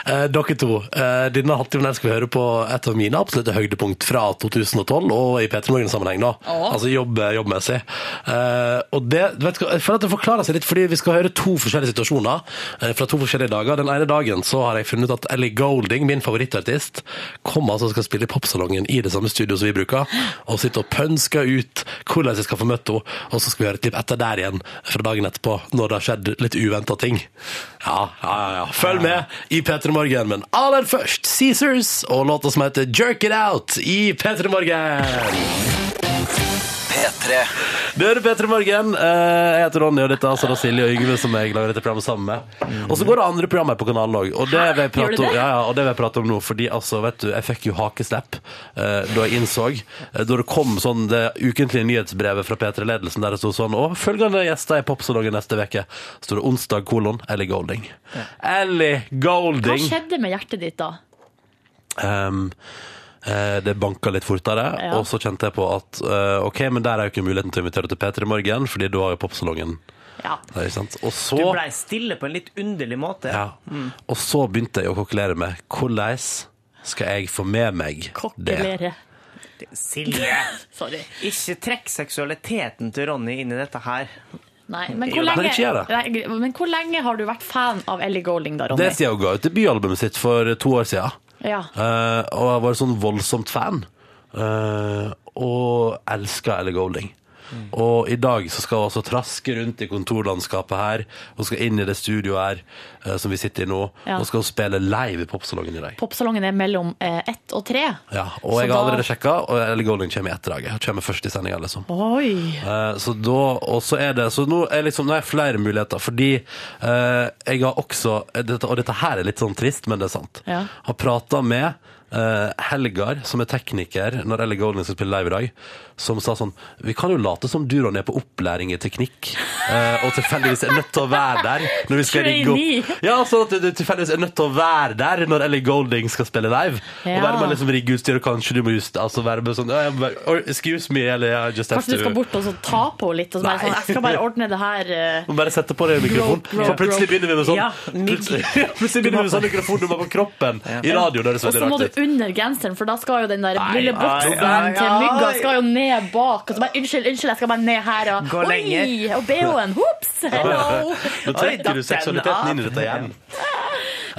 Eh, dere to, eh, denne halvtimen skal vi høre på et av mine absolutte høydepunkt fra 2012, og i P3 Morgen-sammenheng, da. Oh. Altså jobb, jobbmessig. Eh, og det, du vet, du, jeg føler at det forklarer seg litt, fordi vi skal høre to forskjellige situasjoner eh, fra to forskjellige dager. Den ene dagen så har jeg funnet ut at Ellie Golding, min favorittartist, kommer altså og skal spille i popsalongen i det samme studio som vi bruker, og sitter og pønsker ut hvordan jeg skal få møtt henne, og så skal vi høre et klipp etter der igjen fra dagen etterpå, når det har skjedd litt uventa ting. Ja, ja, ja. Følg med i P3 Morgen, men aller først Caesars og låta som heter Jerk It Out i P3 Morgen. P3. Du hører P3 Morgen. Eh, Jeg heter Ronny, og dette er altså da Silje og Yngve som jeg lager dette programmet sammen med. Og så går det andre programmer på kanalen òg. Og det vil jeg prate om, ja, ja, og det vil jeg prate om nå, fordi altså, vet du, jeg fikk jo hakeslepp eh, da jeg innså eh, Da det kom sånn det ukentlige nyhetsbrevet fra P3-ledelsen der det sto sånn Og følgende gjester i Popsalongen neste uke. Så står det onsdag, kolon, Ellie Golding. Ellie Hva skjedde med hjertet ditt da? Um, det banka litt fortere, Ja. og så kjente jeg på at eh, ok, men der er jo ikke muligheten til å invitere til P3 Morgen, fordi da har jo popsalongen Ja. der, ikke sant? Og Du så, blei stille på en litt underlig måte. ja, og så begynte jeg å kokkelere med hvordan skal jeg få med meg det? Silje, (laughs) Sorry. ikke trekk seksualiteten til Ronny inn i dette her. Nei, men hvor, lenge, Nei, men hvor lenge har du vært fan av Ellie Golding, da, Ronny? Det sier hun ga ut debutalbumet sitt for to år siden. Ja. Eh, og jeg var sånn voldsomt fan. Eh, og elska Ellie Golding. Og i dag så skal hun altså traske rundt i kontorlandskapet her. Hun skal inn i det studioet her eh, som vi sitter i nå. Ja. Og skal hun spille live i popsalongen i dag. Popsalongen er mellom eh, ett og tre. Ja, og Så jeg har da- allerede sjekka, og Ellie Golding kommer i etterdraget. Hun kommer først i sendinga, liksom. Eh, så da, og så er det Så nå er liksom, nå er flere muligheter, fordi eh, jeg har også dette, Og dette her er litt sånn trist, men det er sant. Ja. Har prata med eh, Helgar, som er tekniker, når Ellie Golding skal spille live i dag, som sa sånn Vi kan jo late som du, Ronny, er på opplæring i teknikk, eh, og tilfeldigvis er nødt til å være der når vi skal rigge opp Ja, sånn at du tilfeldigvis er nødt til å være der når Ellie Golding skal spille live. Ja. Og være med liksom rigge utstyr, og kanskje du må just altså være med sånn «Ja, jeg bare, «Oh, Excuse me, eller I just have Kanskje du skal bort og så ta på litt? Og så bare Nei. sånn, jeg skal bare (laughs) ordne det her. Uh, bare sette på deg mikrofonen. For plutselig begynner vi med sånn Ja. Plutselig, (laughs) plutselig begynner vi med sånn mikrofonnummer på kroppen i radio. Og så må du under genseren, for da skal jo den der lille boksen til mygga skal jo ned bak. Og så bare, unnskyld, unnskyld, jeg skal bare ned her. Og, Gå oi, og BH-en, hops, (laughs) hello. Nå trekker du seksualiteten inn i dette igjen.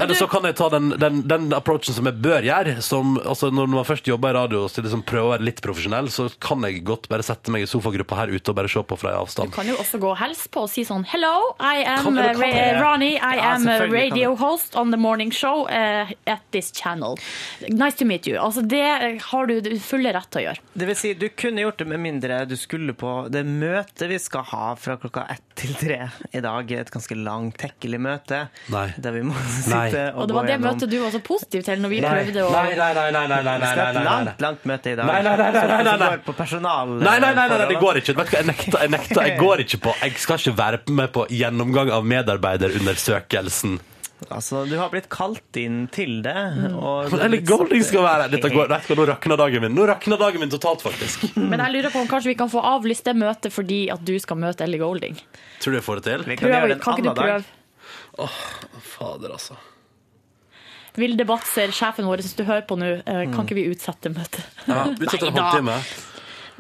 Eller så kan jeg ta den, den, den approachen som jeg bør gjøre. Som, altså når man først jobber i radio og liksom prøver å være litt profesjonell, så kan jeg godt bare sette meg i sofagruppa her ute og bare se på fra avstand. Du kan jo også gå og hilse på og si sånn Hello, I am Kan- uh, kan Ronny. I Ja, am a radio host on the morning show uh, at this channel. Nice to meet you. Altså, det har du du fulle rett til å gjøre. Det vil si, du kunne gjort det med mindre du skulle på det møtet vi skal ha fra klokka ett til tre i dag. Et ganske langt, tekkelig møte. Nei. Der vi må sitte og, Og det var det gjennom møtet du var så positiv til når vi Nei. prøvde å Nei, nei, nei, nei, nei, nei, nei, nei, langt, langt møte i dag. Nei, nei, nei, nei, nei, nei. Går på personal... Nei, nei, nei, nei, det går ikke. Vet du hva, Jeg nekter, jeg nekter. Jeg går ikke på Jeg skal ikke være med på gjennomgang av medarbeiderundersøkelsen. Altså, du har blitt kalt inn til det. Og Men Ellie Golding skal være her. Dette går, (laughs) du Nå rakner dagen min. Nå rakner dagen min totalt, faktisk. (laughs) Men jeg lurer på om kanskje vi kan få avlyst det møtet fordi at du skal møte Ellie Golding. Tror du jeg får det til? Vi kan gjøre det en annen dag. prøve? Fader, altså. Vilde Batzer, sjefen vår, hvis du hører på nå, eh, Mm. kan ikke vi utsette møtet? Ja, utsette en (laughs) halvtime.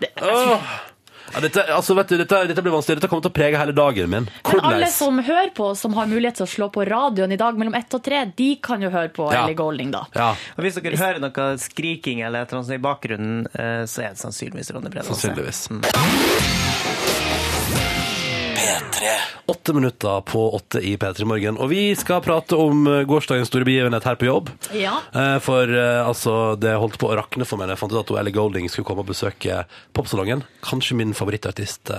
Det- Åh. Ja, dette, altså, vet du, dette, dette blir vanskelig. Dette kommer til å prege hele dagen min. Men alle som hører på, som har mulighet til å slå på radioen i dag mellom ett og tre, de kan jo høre på ja. Ellie Golding, da. Ja. Og hvis dere hører noe skriking eller noe eller i bakgrunnen, eh, så er det sannsynligvis Ronny Brede. Sannsynligvis. Mm. P3. Åtte minutter på åtte i P3 Morgen. Og vi skal prate om eh, gårsdagens store begivenhet her på jobb. Ja. Eh, for eh, altså, det holdt på å rakne for meg da jeg fant ut at Ellie Golding skulle komme og besøke popsalongen. Kanskje min favorittartist.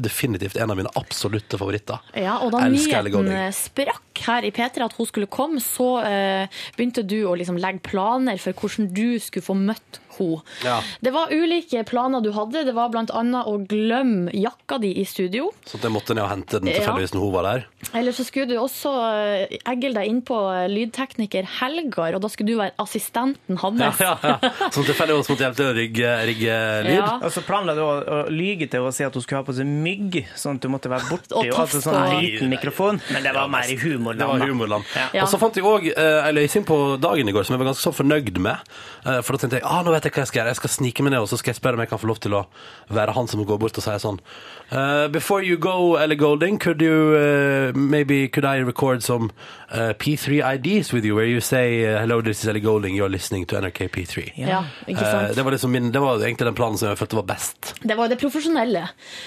Definitivt en av mine absolutte favoritter. Ja, og da nyheten sprakk her i P3 at hun skulle komme, så uh, begynte du å liksom legge planer for hvordan du skulle få møtt henne. Ja. Det var ulike planer du hadde. Det var annet å glemme jakka di i studio. Så det jeg måtte ned og hente den Ja. tilfeldigvis når hun var der. Eller så skulle du også eh, eggle deg inn på eh, lydtekniker Helgar, og da skulle du være assistenten hans. ja, ja. Som tilfeldigvis måtte hjelpe til å rigge, rigge lyd. Ja. Og så planla du å, å lyge til henne og si at hun skulle ha på seg mygg, sånn at du måtte være borti (laughs) og altså sånn liten mikrofon. Men det var mer i humorland. Det var humorland. Ja. Og så fant jeg òg ei løsning på dagen i går som jeg var ganske så fornøyd med. Eh, For da tenkte jeg ah, nå vet jeg hva jeg skal gjøre. Jeg skal snike meg ned og så skal jeg spørre om jeg kan få lov til å være han som går bort og sier sånn uh, Before you go, Ellie Golding, could you uh, maybe could I record some uh, P3 IDs with you where you say eh, hello, this is Ellie Golding, you're listening to NRK P3. Ja, ikke Eh, sant? det var liksom min, det var egentlig den planen som jeg følte var best. Det var det profesjonelle.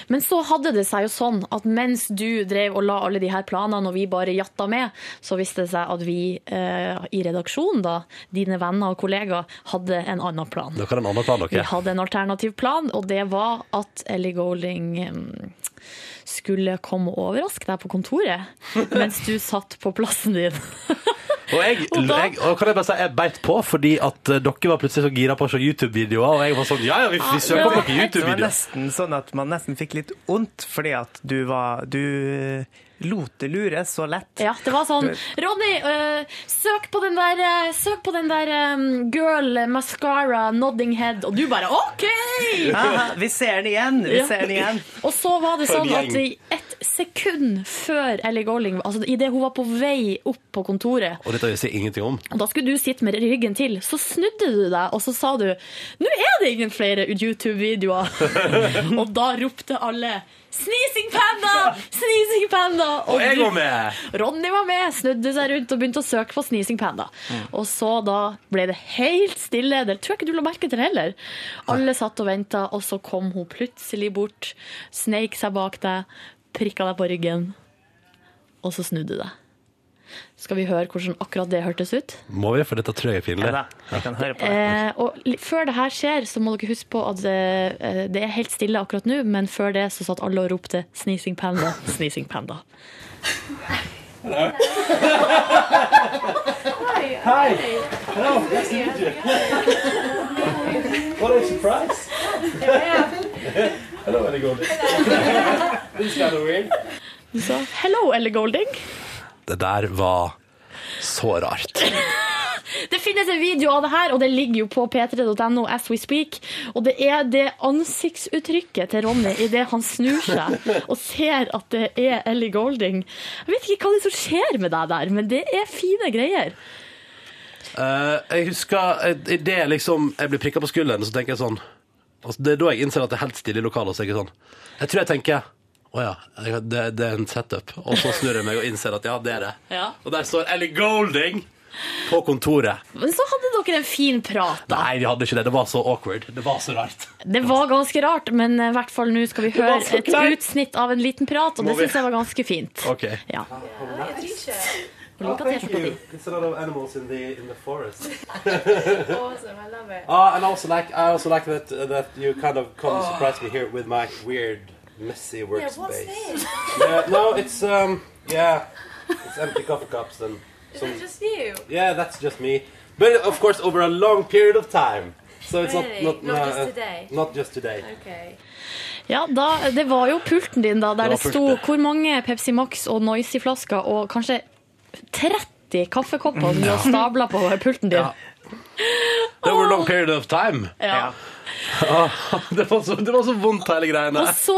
Men så hadde det seg jo sånn at mens du drev og la alle de her planene, og vi bare jatta med, så viste det seg at vi eh, i redaksjonen, da, dine venner og kollegaer, hadde en annen plan. Dere har en annen plan, Vi hadde en alternativ plan, og det var at Ellie Golding mm, skulle komme og overraske deg på kontoret (laughs) mens du satt på plassen din. Og jeg, (laughs) jeg og kan jeg bare si, jeg beit på fordi at eh, dere var plutselig så gira på å se YouTube-videoer, og jeg var sånn Ja, ja, vi, vi søker på noen YouTube-videoer. Det var nesten sånn at man nesten fikk litt vondt fordi at du var Du lot det lure så lett. Ja, det var sånn Ronny, øh, søk på den der, øh, søk på den der um, girl mascara nodding head, og du bare OK! Aha, vi ser den igjen! Vi Ja. ser den igjen. Og så var det sånn at i ett sekund før Ellie Golling, altså idet hun var på vei opp på kontoret, Og dette visste jeg ingenting om. og da skulle du sitte med ryggen til, så snudde du deg, og så sa du Nå er det ingen flere YouTube-videoer! (laughs) og da ropte alle Sneezing panda! Sneezing panda! Og jeg var med! Ronny var med, snudde seg rundt og begynte å søke på Sneezing Panda. Og så da ble det helt stille. Det tror jeg ikke du la merke til heller. Alle satt og venta, og så kom hun plutselig bort, sneik seg bak deg, prikka deg på ryggen, og så snudde deg. Skal vi høre hvordan akkurat det hørtes ut? Må vi, for dette tror jeg er pinlig. Ja, jeg kan høre på det. Eh, og før det her skjer, så må dere huske på at eh, det er helt stille akkurat nå, men før det så satt alle og ropte 'Sneezing Panda', 'Sneezing Panda'. What a surprise! Hello, Ellie Golding. This is kind of weird. Du sa 'Hello, Ellie Golding'. Det der var så rart. (laughs) Det finnes en video av det her, og det ligger jo på p3.no as we speak. Og det er det ansiktsuttrykket til Ronny idet han snur seg og ser at det er Ellie Golding. Jeg vet ikke hva det er som skjer med deg der, men det er fine greier. Uh, jeg husker idet det liksom jeg blir prikka på skulderen, så tenker jeg sånn altså, Det er da jeg innser at det er helt stille i lokalet. Så jeg sånn Jeg tror jeg tenker å ja, det, det er en setup. Og så snur jeg meg og innser at ja, det er det. (laughs) Ja. Og der står Ellie Golding på kontoret. Men så hadde dere en fin prat, da. Nei, vi hadde ikke det. Det var så awkward. Det var så rart. Det var ganske rart, men i hvert fall nå skal vi høre et utsnitt av en liten prat, og Må det syns jeg var ganske fint. OK. Ja. Oh, thank T-skjorta. It's a lot of animals in the, in the forest. (laughs) (laughs) Awesome, I love it. Uh, and also like I also like that that you kind of come and surprise me here with my weird messy workspace. Yeah, what's this? Yeah, no, it's um yeah, it's empty coffee cups and Is some. it just you? Yeah, that's just me. But of course, over a long period of time. So it's Really? not not Not just uh, today? Not just today. Okay. Ja, da, det var jo pulten din, da, der Det det, sto hvor mange Pepsi Max og Noisy-flasker og kanskje 30 kaffekopper som du har stabla på pulten din. Ja. Over a long period of time. Ja. (laughs) Ah, det, var så, det var så vondt, hele greiene. Og så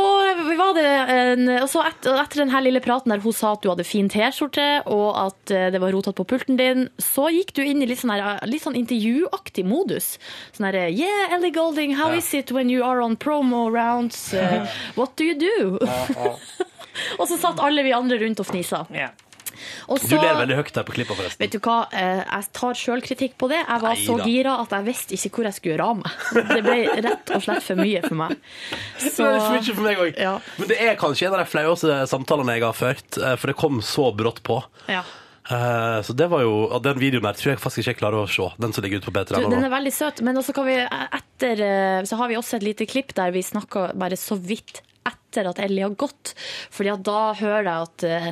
var det en, og så et, og etter denne lille praten der hun sa at du hadde fin T-skjorte, og at eh, det var rotete på pulten din, så gikk du inn i litt sånn, her, litt sånn intervjuaktig modus. Sånn herre Yeah, Ellie Golding, how Ja. is it when you are on promo rounds? Uh, (laughs) what do you do? (laughs) og så satt alle vi andre rundt og fnisa. Og Du ler veldig høyt der på klippa, forresten. Vet du hva, eh, jeg tar sjølkritikk på det. Jeg var så gira at jeg visste ikke hvor jeg skulle gjøre av meg. Det ble rett og slett for mye for meg. (laughs) Det er for mye for meg også. Ja. Men det er kanskje en av de flaueste samtalene jeg har ført, eh, for det kom så brått på. Ja. Eh, Så det var jo, Den videoen her tror jeg faktisk ikke jeg klarer å se. Den som ligger ute på P3 den er veldig søt, men også kan vi etter eh, Så har vi også et lite klipp der vi snakker bare så vidt etter at Ellie har gått. Fordi at da hører jeg at, eh,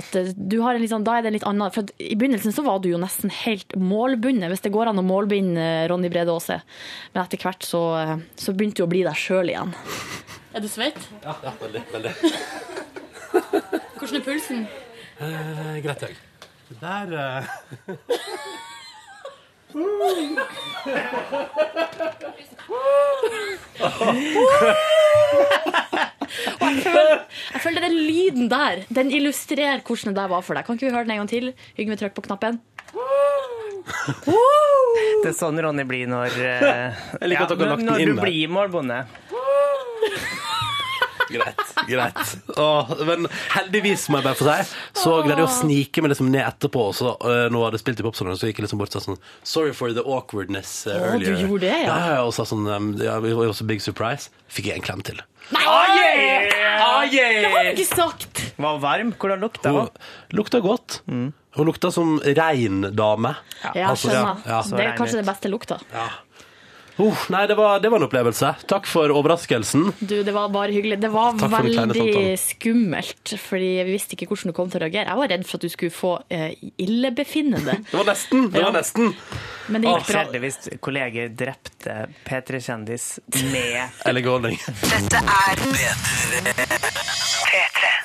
at du har en litt sånn, da er det en litt annen For at I begynnelsen så var du jo nesten helt målbundet, hvis det går an å målbinde eh, Ronny Brede Aase. Men etter hvert så, så begynte du å bli deg sjøl igjen. (laughs) Er du svett? Ja, ja, veldig. veldig. Hvordan er pulsen? Eh, greit, jeg. Der eh. (laughs) Og jeg føler, jeg føler den lyden der, den illustrerer hvordan det der var for deg. Kan ikke vi høre den en gang til? Yngve, trykk på knappen. Det er sånn Ronny blir når, eh, Jeg liker at dere har lagt den når inn du der. blir målbonde. Greit. greit. Åh, men heldigvis, må jeg bare få si, så greide jeg å snike meg liksom ned etterpå. Og så, øh, hadde jeg spilt i Popsonen, så gikk jeg liksom bort og sa sånn Sorry for the awkwardness uh, Å, du earlier. gjorde det, ja. ja. Og sa sånn um, ja, It was a big surprise. Fikk jeg en klem til. Nei! Ah, Det har du ikke sagt! Var varm? Hvordan lukta Hun lukta godt. Hun lukta som rein dame. Ja, Altså, skjønner. ja, ja. Det er kanskje den beste lukta. Uh, nei, det var, det var en opplevelse. Takk for overraskelsen. Du, det var bare hyggelig. Det var veldig skummelt, fordi vi visste ikke hvordan du kom til å reagere. Jeg var redd for at du skulle få eh, illebefinnende. (laughs) Det var nesten. Det Ja. var nesten. Men det gikk bra. Heldigvis kolleger drepte P3-kjendis med Eller. Dette er P3.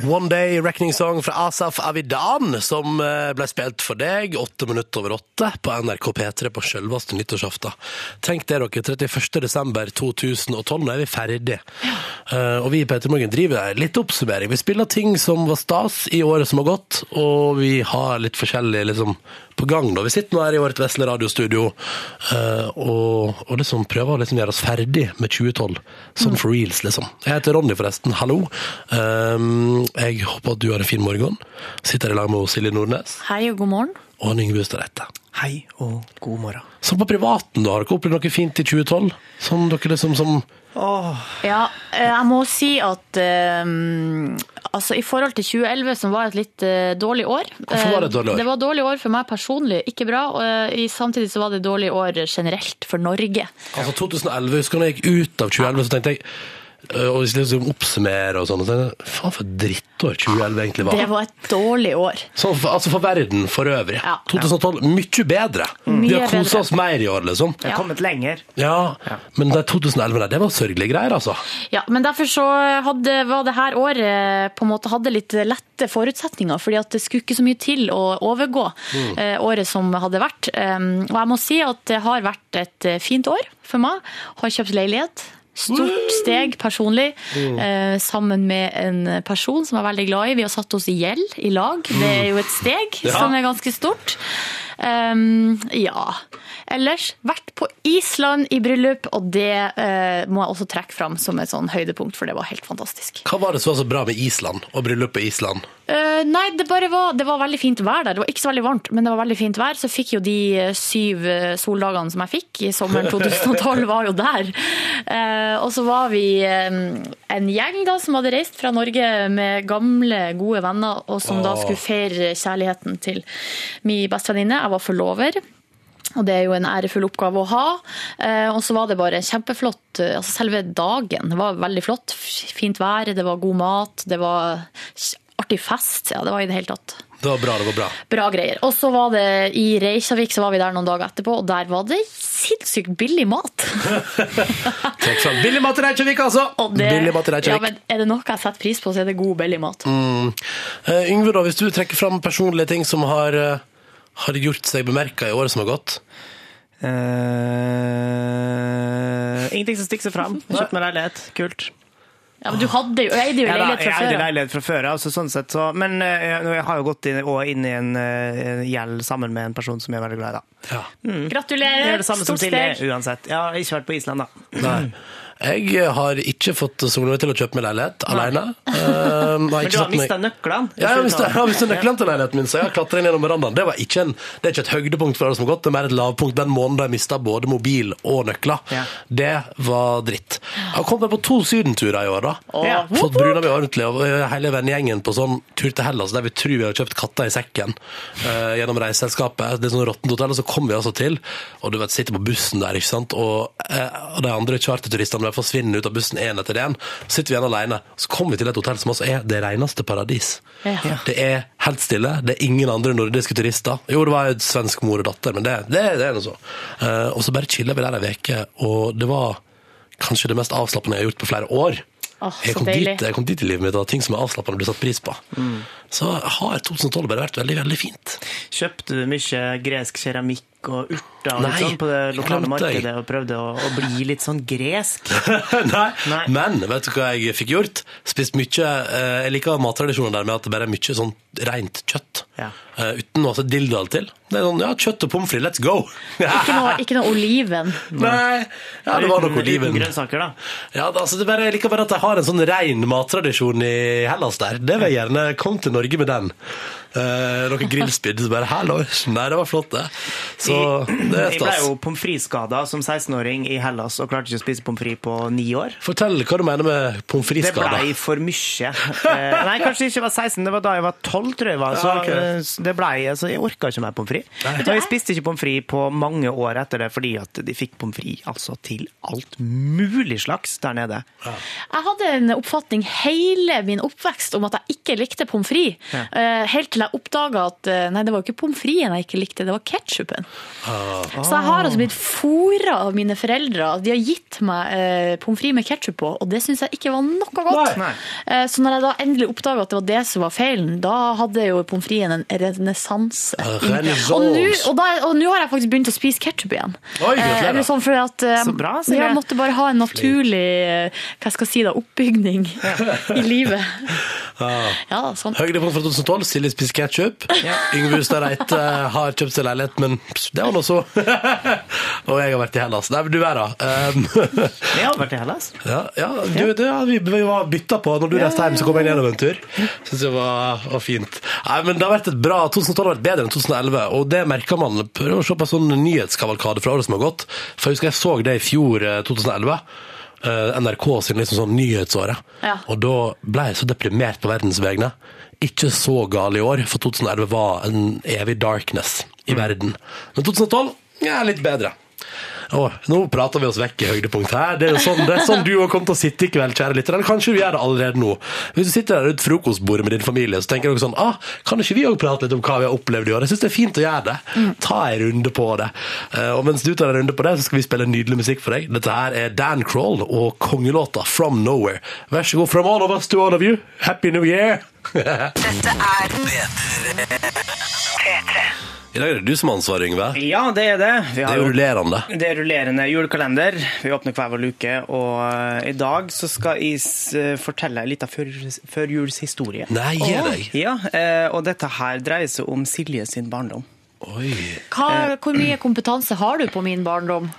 One Day Reckoning Song fra Asaf Avidan, som eh, ble spilt for deg åtte minutter over åtte på NRK P3 på selveste nyttårsaften. Tenk det, dere. 31. desember 2012. Nå er vi ferdig. Eh, og vi i P3 Morgen driver litt oppsummering. Vi spiller ting som var stas i året som har gått, og vi har litt forskjellig liksom, på gang. da. Vi sitter nå her i vårt vesle radiostudio eh, og, og liksom prøver å liksom gjøre oss ferdig med 2012. Sånn for reals, liksom. Jeg heter Ronny, forresten. Hallo. Um, jeg håper at du har en fin morgen. Sitter i lag med Silje Nordnes Hei og god morgen. og Yngve Ustadrette. Hei og god morgen. Sånn på privaten, da. Har dere opplevd noe fint i 2012? Sånn dere liksom som Ja, eh, jeg må si at um, altså i forhold til 2011, som var et litt uh, dårlig år Hvorfor var det et dårlig år? Det var et dårlig år for meg personlig, ikke bra. Og uh, samtidig så var det et dårlig år generelt for Norge. Altså 2011, husker du når jeg gikk ut av 2011, så tenkte jeg og hvis liksom oppsummerer og sånn, så faen for et drittår 2011 egentlig var. Det var et dårlig år. Så, for, altså for verden for øvrig. Ja. 2012, mye bedre. Mm. Vi har kosa oss mer i år, liksom. Vi har kommet lenger. Ja, men det 2011 der, det var sørgelige greier, altså. Ja, men derfor så hadde, var det her året på en måte hadde litt lette forutsetninger, fordi at det skulle ikke så mye til å overgå Mm. eh, året som hadde vært. Um, og jeg må si at det har vært et eh, fint år for meg. Har kjøpt leilighet. Stort steg personlig, Mm. eh, sammen med en person som jeg er veldig glad i. Vi har satt oss i gjeld i lag. Det er jo et steg som er ganske stort. Um, ja. Ellers vært på Island i bryllup, og det eh, må jeg også trekke fram som et sånn høydepunkt, for det var helt fantastisk. Hva var det som var så bra med Island og bryllup på Island? Eh, nei, det bare var, det var veldig fint vær der. Det var ikke så veldig varmt, men det var veldig fint vær. Så fikk jo de eh, syv eh, soldagene som jeg fikk i sommeren (laughs) 2012, var jo der. Eh, og så var vi eh, en gjeng da som hadde reist fra Norge med gamle, gode venner, og som da skulle feire kjærligheten til min bestevenninne. Jeg var forlover. Og det er jo en ærefull oppgave å ha. Eh, og så var det bare kjempeflott. eh, Altså selve dagen var veldig flott. Fint vær, det var god mat, det var artig fest. Ja, det var i det hele tatt Det var bra, det var bra. bra greier. Og så var det i Reykjavik, så var vi der noen dager etterpå, og der var det sinnssykt billig mat. (laughs) Billig mat i Reykjavik, altså! Og det, Billig mat i Reykjavik. ja, men er det noe jeg setter pris på, så er det god billig mat. Mm. Uh, Yngve, da, hvis du trekker fram personlige ting som har, eh, har gjort seg bemerka i året som har gått? Uh, ingenting som stikker seg fram. Kjøpt meg leilighet. Kult. Ja, men du hadde jo, eide jo Ja, leilighet fra jeg eide før. leilighet fra før altså, sånn sett så Men eh, jeg, jeg har jo gått inn, inn i en eh, gjeld sammen med en person som jeg er veldig glad i, da. Mm. Gratulerer, stort steg. uansett. Jeg har ikke vært på Island, da. Nei. Jeg har ikke fått Solveig til å kjøpe meg leilighet alene. (laughs) Uh, Men du har mista nøklene? Ja, jeg har jeg nøklene til leiligheten min, så jeg har klatra inn gjennom verandaen. Det, en, det er ikke et høydepunkt for det som har gått, det er mer et lavpunkt den måneden jeg mista både mobil og nøkler. Det var dritt. Jeg har kommet meg på to sydenturer i år, da. Ja. Fått bruna meg ordentlig, og hele vennegjengen på sånn tur til Hellas, der vi tror vi har kjøpt katter i sekken uh, gjennom reiseselskapet. Det er sånn råttent hotell, og så kommer vi altså til, og du vet, sitter på bussen der, ikke sant, og, uh, de andre charterturistene forsvinner ut av bussen en etter en. Så sitter vi igjen alene. Så kommer vi til et hotell som altså er det reneste paradis. Ja. Det er helt stille. Det er ingen andre nordiske turister. Jo, det var en svensk mor og datter, men det, det, det er noe så. Uh, og så bare chilla vi der ei uke, og det var kanskje det mest avslappende jeg har gjort på flere år. Oh, jeg, kom dit, jeg kom dit i livet mitt, og ting som er avslappende, blir satt pris på. Så har 2012 bare vært veldig, veldig fint. Kjøpte du mye gresk keramikk og urter og Nei, sånn på det lokale markedet og prøvde å, å bli litt sånn gresk? (laughs) Nei. Men vet du hva jeg fikk gjort? Spist mye eh, Jeg liker mattradisjonen der med at det bare er mye sånn rent kjøtt. Ja. Uh, uten noe altså dilldall til. Det er sånn, ja, kjøtt og pommes frites, let's go! (laughs) Ikke noe, ikke noe oliven. Nei, ja, det var nok oliven. uten grønnsaker, da. Ja, altså, det bare, jeg liker bare at de har en sånn ren mattradisjon i Hellas der. Det vil jeg gjerne komme til Norge med den. Eh, noen grillspyd, så bare Hallois! Nei, det var flott, det. Så det er Jeg ble jo pommes frites-skada som 16-åring i Hellas og klarte ikke å spise pommes frites på ni år. Fortell hva du mener med pommes Det frites-skada. blei for mye. Eh, nei, kanskje ikke jeg var 16, det var da jeg var 12, tror jeg. Var. Så, Ja, ok. eh, det ble, altså, jeg orka ikke mer pommes frites. Og jeg spiste ikke pommes frites på mange år etter det, fordi at de fikk pommes frites altså, til alt mulig slags der nede. Jeg hadde en oppfatning hele min oppvekst om at jeg ikke likte pommes frites. Ja. Eh, Helt til jeg oppdaga at eh, nei, det var jo ikke pommes fritesen jeg ikke likte, det var ketsjupen. Så jeg har altså blitt fora av mine foreldre. De har gitt meg eh, pommes frites med ketsjup på, og det syns jeg ikke var noe godt. Nei. Eh, så når jeg da endelig oppdaga at det var det som var feilen, da hadde jo pommes fritesen en renessanse. Ah, Og nå- og og nå har jeg faktisk begynt å spise ketsjup igjen. Oi. Eh, eller sånn for at eh, Så bra, Silje. jeg måtte bare ha en naturlig eh, hva skal jeg si da, oppbygning (laughs) i livet. Ja. Ja, sånn. Høydepunkt fra 2012, Silje spiser ketchup. Yngve Hustad Reite har kjøpt seg leilighet, men pss, det var nå så. og jeg har vært i Hellas. Nei, men du er da. Um, Jeg har vært i Hellas. (laughs) ja, ja, du, det, ja, vi, vi var bytta på. Når du reiste hjem, så kom jeg gjennom en tur. Syns det var, var fint. Nei, men det har vært et bra 2012 har vært bedre enn 2011, og det merker man. Prøv å se på en sånn nyhetskavalkade fra året som har gått. For jeg husker jeg så det i fjor, eh, 2011. eh, NRK sin liksom sånn nyhetsåret. Ja. Og da ble jeg så deprimert på verdens vegne. Ikke så gal i år, for 2011 var en evig darkness i verden. Men 2012 ja, litt bedre. Å, nå prater vi oss vekk i høydepunkt her. Det er jo sånn, det er sånn du òg kommer til å sitte i kveld, kjære lytter. Eller kanskje du gjør det allerede nå. Hvis du sitter der rundt frokostbordet med din familie, så tenker dere sånn ah, Kan ikke vi òg prate litt om hva vi har opplevd i år? Jeg syns det er fint å gjøre det. Ta en runde på det. Eh, Og mens du tar en runde på det, så skal vi spille nydelig musikk for deg. Dette her er Dan Kroll og kongelåta From Nowhere. Vær så god. From all of us to all of you. Happy New Year! (laughs) Dette er P3. I dag er det du som har ansvaret, Yngve. Ja, det er det. Vi Det er rullerende. Det er rullerende julekalender. Vi åpner hver vår luke, og eh, i dag så skal jeg fortelle litt fortelle førjulshistorie. før-. Nei, gi deg. Ja, eh, og dette her dreier seg om Silje sin barndom. Hva, hvor mye kompetanse har du på min barndom?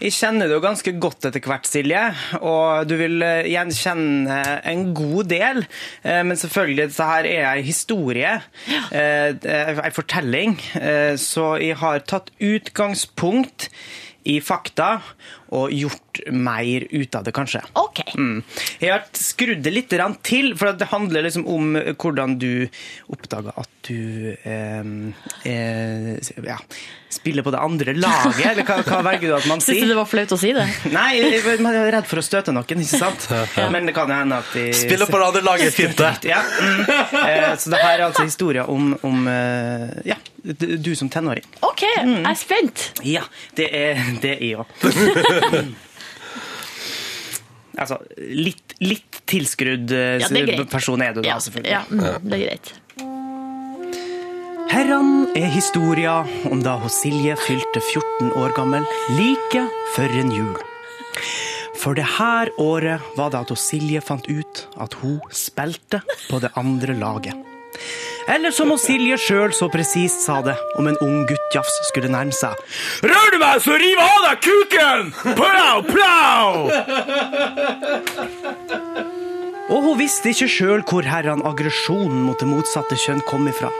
Jeg kjenner det jo ganske godt etter hvert, Silje, og du vil eh, gjenkjenne en god del. Eh, Men selvfølgelig, dette her er ei historie, en ei fortelling, eh, så jeg har tatt utgangspunkt i fakta og gjort mer ut av det, kanskje. Ok. Mm. Jeg har skrudd det litt til, for det handler liksom om hvordan du oppdaga at du eh, eh, ja, spiller på det andre laget, eller hva, hva velger du at man (laughs) Syns sier? du det var flaut å si det? (laughs) Nei, jeg man er redd for å støte noen, ikke sant? Men det kan jo hende at de Spiller på det andre laget, fint det. Ja. Mm. Eh, Så det her er altså historien om, om eh, ja, du som tenåring. OK, jeg er spent. Ja, det er det er jeg òg. (laughs) Altså, litt, litt tilskrudd eh, Ja, er person er du da, Ja, selvfølgelig. ja, mm, det er greit. Herran er historia om da Silje fylte 14 år gammel, like før en jul. For det her året var det at Silje fant ut at hun spilte på det andre laget. Eller som Silje sjøl så presist sa det om en ung guttjafs skulle nærme seg. Rør du meg, så river jeg av deg kuken! Plau, plau! Og hun visste ikke sjøl hvor herran aggresjonen mot det motsatte kjønn kom ifra.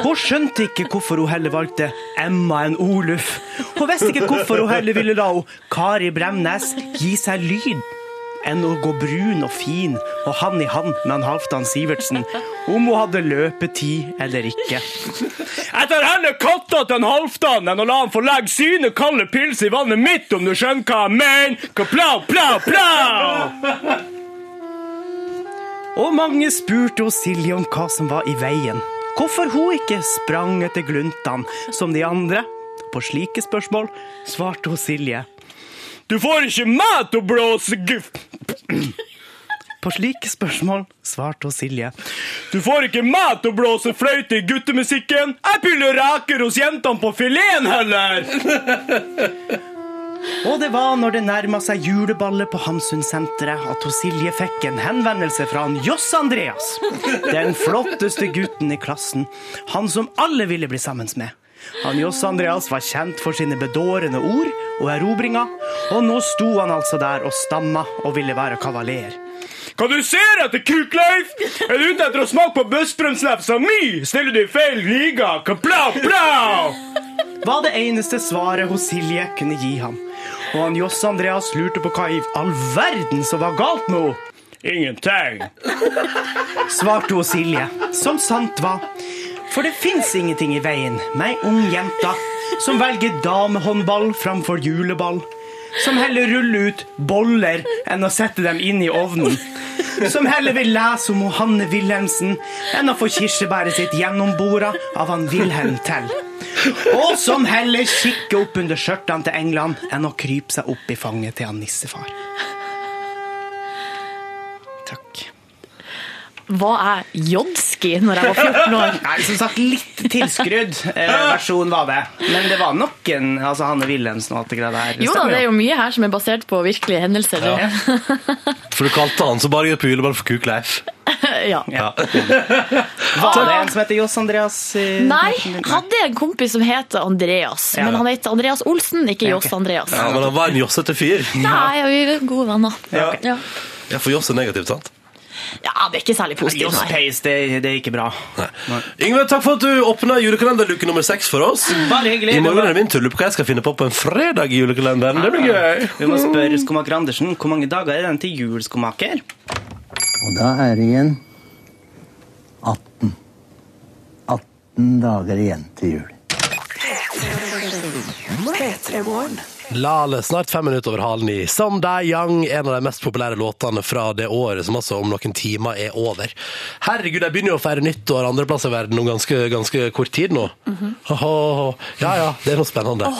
Hun skjønte ikke hvorfor hun heller valgte Emma enn Oluf. Hun visste ikke hvorfor hun heller ville la hun Kari Bremnes gi seg lyd enn å gå brun og fin og hand i hand med han Halvdan Sivertsen, om hun hadde løpetid eller ikke. Jeg tar heller katta til en Halvdan enn å la han få legge sine kalde pils i vannet mitt, om du skjønner hva jeg mener. Kaplau, plau, plau! Og mange spurte hos Silje om hva som var i veien. Hvorfor hun ikke sprang etter gluntene som de andre. På slike spørsmål svarte hun Silje. Du får ikke meg til å blåse guff... På slike spørsmål svarte hun Silje. Du får ikke meg til å blåse fløyte i guttemusikken. Jeg piller reker hos jentene på fileten heller! Og det var når det nærma seg juleballet på Hamsunsenteret at hun Silje fikk en henvendelse fra han Joss Andreas. Den flotteste gutten i klassen. Han som alle ville bli sammen med. Han Joss Andreas var kjent for sine bedårende ord og erobringer, og nå sto han altså der og stamma og ville være kavaler. Hva du ser etter, Kukleif? Er du ute etter å smake på bussbrønnslefsa mi? Stiller du i feil liga? Kaplau, plau! Var det eneste svaret hos Silje kunne gi ham. Og han Joss Andreas lurte på hva i all verden som var galt med henne. Ingenting, svarte hun Silje, som sant var. For det fins ingenting i veien med ei ung jente som velger damehåndball framfor juleball. Som heller ruller ut boller enn å sette dem inn i ovnen. Som heller vil lese om Hanne Wilhelmsen enn å få kirsebæret sitt gjennombora av han Wilhelm Tell. Og som heller kikker opp under skjørtene til England enn å krype seg opp i fanget til han nissefar. Var er jodski når jeg var 14 år? Nei, som sagt, litt tilskrudd eh, versjon var det. Men det var nok en altså Hanne Wilhelmsen og alt det greia der. Jo da, det er jo mye her som er basert på virkelige hendelser. (laughs) For du kalte han som bare gikk på juleball for Kukleif. ja. Ja. Var det en som heter Joss Andreas? eh, Nei, hadde en kompis som het Andreas. Ja. Men han het Andreas Olsen, ikke Ja, Joss Johs Andreas. Ja, men han var en jossete fyr. Nei, vi er gode venner. Ja. Ja. Ja, for joss er negativt, sant? Ja, det er ikke særlig positivt. Nei. Pace, det, det er ikke bra. Yngve, takk for at du åpna julekalenderluke nummer seks for oss. Bare hyggelig. I morgen er det min tur. Lurer på hva jeg skal finne på på en fredag i julekalenderen. Det blir gøy. Vi må spørre Skomaker Andersen hvor mange dager er den til jul, Skomaker? Og da er det igjen 18. 18 dager igjen til jul. Lale, snart fem minutter over halv ni. Someday Young, en av de mest populære låtene fra det året som altså om noen timer er over. Herregud, de begynner jo å feire nyttår andre plasser i verden om ganske, ganske kort tid nå. Åhå, Ja ja, det er noe spennende.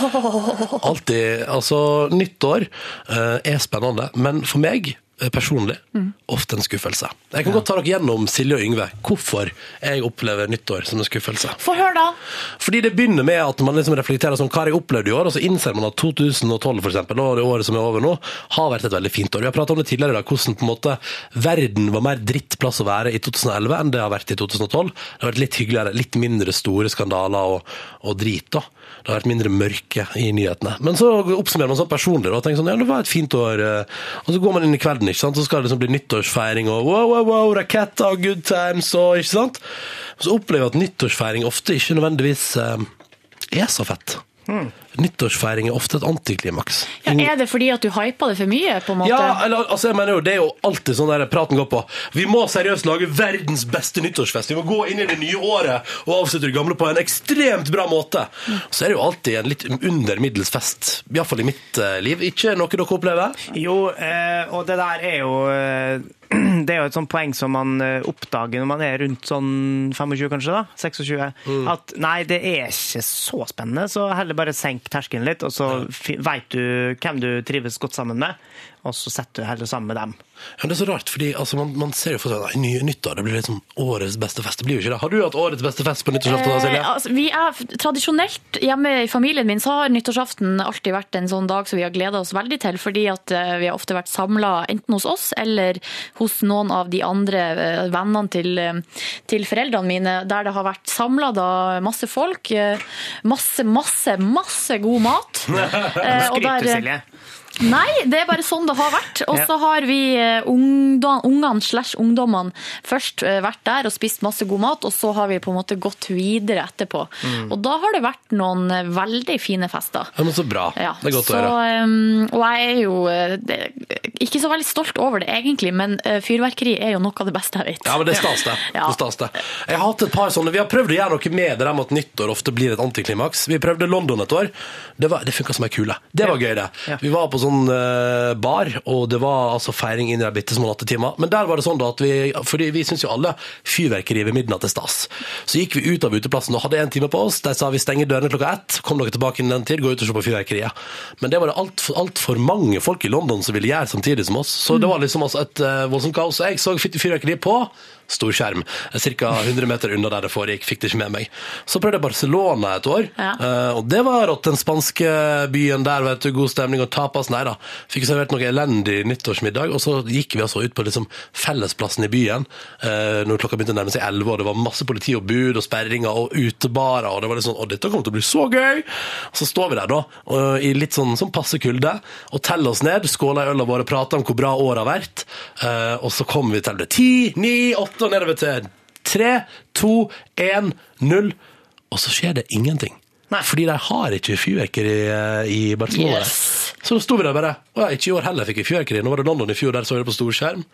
Alltid. Altså, nyttår uh, er spennende, men for meg personlig, Mm. ofte en skuffelse. Jeg kan godt ta dere gjennom Silje og Yngve, hvorfor jeg opplever nyttår som en skuffelse. Få høre, da. Fordi det begynner med at man liksom reflekterer sånn, hva har jeg opplevd i år, og så innser man at 2012 for eksempel, og det året som er over nå, har vært et veldig fint år. Vi har pratet om det tidligere i dag, hvordan på en måte verden var mer drittplass å være i 2011 enn det har vært i 2012. Det har vært litt hyggeligere, litt mindre store skandaler og, og drit da. Det har vært mindre mørke i nyhetene. Men så oppsummerer man sånn personlig og tenker sånn, ja, det var et fint år. eh, Og så går man inn i kvelden, ikke sant, så skal det liksom bli nyttårsfeiring og wow, wow, wow, raketter og good times og, ikke sant? Så opplever jeg at nyttårsfeiring ofte ikke nødvendigvis eh, er så fett. Nyttårsfeiring er ofte et antiklimaks. Ja, er det fordi at du hyper det for mye, på en måte? Ja, eller, altså, jeg mener jo, det er jo alltid sånn der praten går på. Vi må seriøst lage verdens beste nyttårsfest. Vi må gå inn i det nye året og avslutte det gamle på en ekstremt bra måte. Så er det jo alltid en litt under middels fest. Iallfall i mitt eh, liv. Ikke noe dere opplever? Jo, eh, og det der er jo eh, (clears throat) Det er jo et sånt poeng som man oppdager når man er rundt sånn 25, kanskje, da? 26. At nei, det er ikke så spennende, så heller bare senk terskelen litt, og så veit du hvem du trives godt sammen med, og så setter du heller sammen med dem. Ja, det er så rart, fordi altså, man, man ser jo for seg nei, nye nyttår. Det blir liksom årets beste fest. Det blir jo ikke det. Har du hatt årets beste fest på nyttårsaften? da, Silje? Eh, altså, vi er Tradisjonelt hjemme i familien min så har nyttårsaften alltid vært en sånn dag som vi har gleda oss veldig til, fordi at eh, vi har ofte vært samla enten hos oss eller hos noen av de andre eh, vennene til, til foreldrene mine, der det har vært samla masse folk. Masse, masse, masse god mat. (laughs) Skryter, Silje. Nei, det er bare sånn det har vært. Og så har vi eh, ungene slash ungdommene først eh, vært der og spist masse god mat, og så har vi på en måte gått videre etterpå. Mm. Og da har det vært noen eh, veldig fine fester. Ja, men så bra. Ja, det er godt så, å høre. og jeg er jo ikke så veldig stolt over det egentlig, men fyrverkeri er jo noe av det beste jeg vet. Ja, men det er stas, det. (laughs) Ja. det, stas, det. Jeg har hatt et par sånne, Vi har prøvd å gjøre noe med det der med at nyttår ofte blir et antiklimaks. Vi prøvde London et år. Det, var- det funka som ei kule. Det var gøy, det. Vi var på sånn eh, bar, og det var altså feiring inn i de bitte små nattetimene. Men der var det sånn da at vi Fordi vi syns jo alle fyrverkeri ved midnatt er stas. Så gikk vi ut av uteplassen og hadde en time på oss. De sa vi stenger dørene klokka ett. Kom dere tilbake innen den tid, gå ut og se på fyrverkeriet. Men det var det altfor alt for mange folk i London som ville gjøre samtidig som oss. Så det var liksom altså et uh, voldsomt kaos. Jeg så fyrverkeri på stor skjerm, ca. 100 meter unna der det foregikk. Fikk det ikke med meg. Så prøvde jeg Barcelona et år, Ja. eh, og det var rått. Den spanske byen der, vet du, god stemning og tapas. Nei da. Fikk servert noe elendig nyttårsmiddag, og så gikk vi altså ut på liksom fellesplassen i byen eh, når klokka begynte å nærme seg 11, og det var masse politi og bud og sperringer og utebarer, og det var litt sånn Å, dette kommer til å bli så gøy! Så står vi der, da, i litt sånn, sånn passe kulde, og teller oss ned, skåler i øla våre, prater om hvor bra året har vært, eh, og så kommer vi til det. Ti, ni, åtte, og nedover til tre, to, én, null. Og så skjer det ingenting. Nei. Fordi de har ikke fyrverkeri eh, i Barcelona. Yes. Så da sto vi der bare. Å ja, ikke i år heller fikk vi fyrverkeri. Nå var det London i fjor, der så vi det på storskjerm.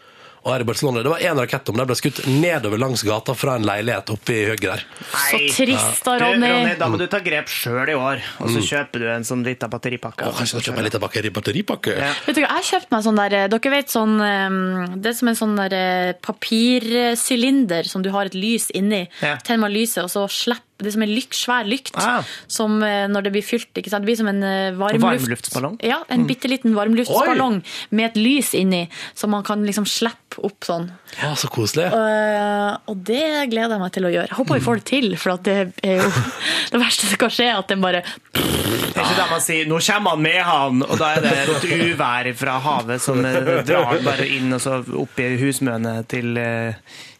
Og her i Barcelona, Det var én rakett, men den ble skutt nedover langs gata fra en leilighet oppe i høyre der. Så trist da, Du, Ronny. Ronny, da må du ta grep sjøl i år, og så Mm. kjøper du en sånn liten batteripakke. Å, kanskje jeg kjøper en liten batteri, batteripakke? Vet du hva, jeg kjøpte kjøpt meg sånn der, dere vet sånn, eh, det er som en sånn der eh, papirsylinder som du har et lys inni. Ja. Tenner man lyset, og så slipper det er som en lykt, svær lykt, Ah. som eh, når det blir fylt, ikke sant? Det blir som en eh, varmluft. Varmluftsballong? Ja, en Mm. bitte liten varmluftsballong med et lys inni, så man kan liksom slippe opp sånn. Ja, så koselig. Uh, og det gleder jeg meg til å gjøre. Jeg håper vi får det til, for det er jo (laughs) det verste som kan skje, at den bare Det er ikke der man sier 'nå kommer han med han', og da er det et uvær fra havet som drar bare inn og så opp i husmøene til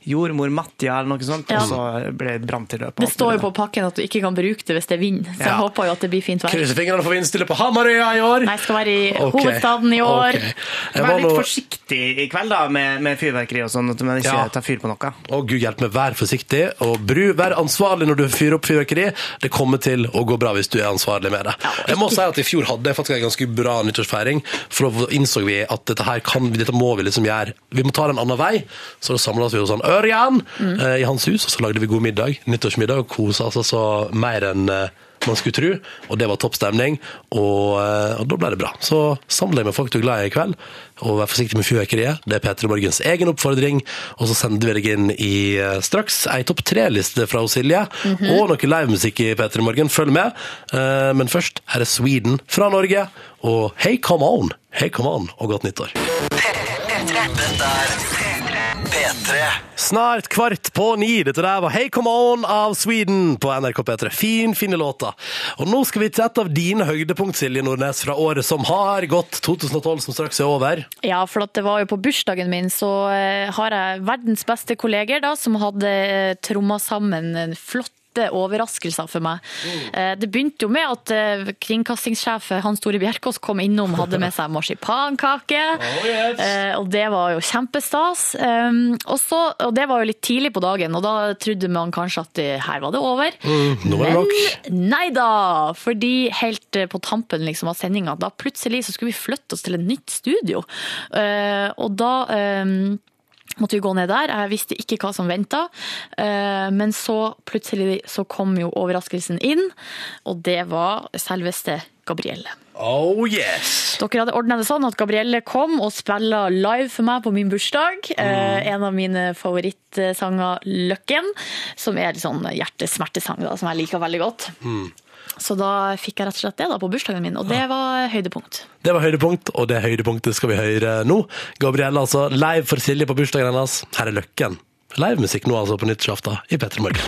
jordmor Mattia eller noe sånt, Ja. og så ble det branntilløp. Det står jo på pakken at du ikke kan bruke det hvis det er vind, så jeg håper jo at det blir fint vær. Krysser fingrene for vindstille på Hamarøya i år! Nei, jeg skal være i okay. hovedstaden i år. Okay. Vær litt forsiktig i kveld da, med, med fyrverkeri og sånn, at man ikke Ja. tar fyr på noe. Å, Gud hjelpe meg, vær forsiktig, og bru, vær ansvarlig når du fyrer opp fyrverkeri. Det kommer til å gå bra hvis du er ansvarlig med det. Jeg må si at I fjor hadde jeg faktisk en ganske bra nyttårsfeiring, for da innså vi at dette her kan, dette må vi liksom gjøre. Vi må ta det en annen vei. Så da samla vi hos han Ørjan eh, i hans hus, og så lagde vi god middag, nyttårsmiddag, og kosa oss altså mer enn eh, man skulle tro, og det var topp stemning, og, eh, og da ble det bra. Så samle deg med folk du er glad i i kveld, og vær forsiktig med fyrverkeriet. Det er P3 Morgens egen oppfordring, og så sender vi deg inn i eh, straks ei topp tre-liste fra Silje, Mhm. og noe livemusikk i P3 Morgen. Følg med. Eh, Men først, her er Sweden fra Norge, og Hey Come On, Hey Come On, og godt nyttår. Dette er P3. Snart kvart på ni. Dette der var Hey Come On av Sweden på NRK P3. Fin, fine låter. Og nå skal vi til et av dine høydepunkt, Silje Nordnes, fra året som har gått, 2012, som straks er over. Ja, for at det var jo på bursdagen min, så eh, har jeg verdens beste kolleger da, som hadde eh, tromma sammen en flott overraskelser for meg. Eh, Det begynte jo med at eh, kringkastingssjef Hans Tore Bjerkås kom innom hadde med seg marsipankake. Eh, Og det var jo kjempestas. Um, Og, så, og det var jo litt tidlig på dagen, og da trodde man kanskje at det, her var det over. Mm, nå er det nok. Nei da! Fordi helt på tampen liksom, av sendinga, da plutselig så skulle vi flytte oss til et nytt studio. Og da eh, måtte vi gå ned der. Jeg visste ikke hva som venta. Men så plutselig så kom jo overraskelsen inn, og det var selveste Gabrielle. Oh yes! Dere hadde ordna det sånn at Gabrielle kom og spilla live for meg på min bursdag. Mm. en av mine favorittsanger, 'Løkken', som er en sånn hjertesmertesang, da, som jeg liker veldig godt. Så da fikk jeg rett og slett det da på bursdagen min, og det var høydepunkt. Det var høydepunkt, og det høydepunktet skal vi høre nå. Gabrielle altså, live for Silje på bursdagen hennes. Her er Løkken. Livemusikk nå altså på nyttårsaften i P3 Morgen.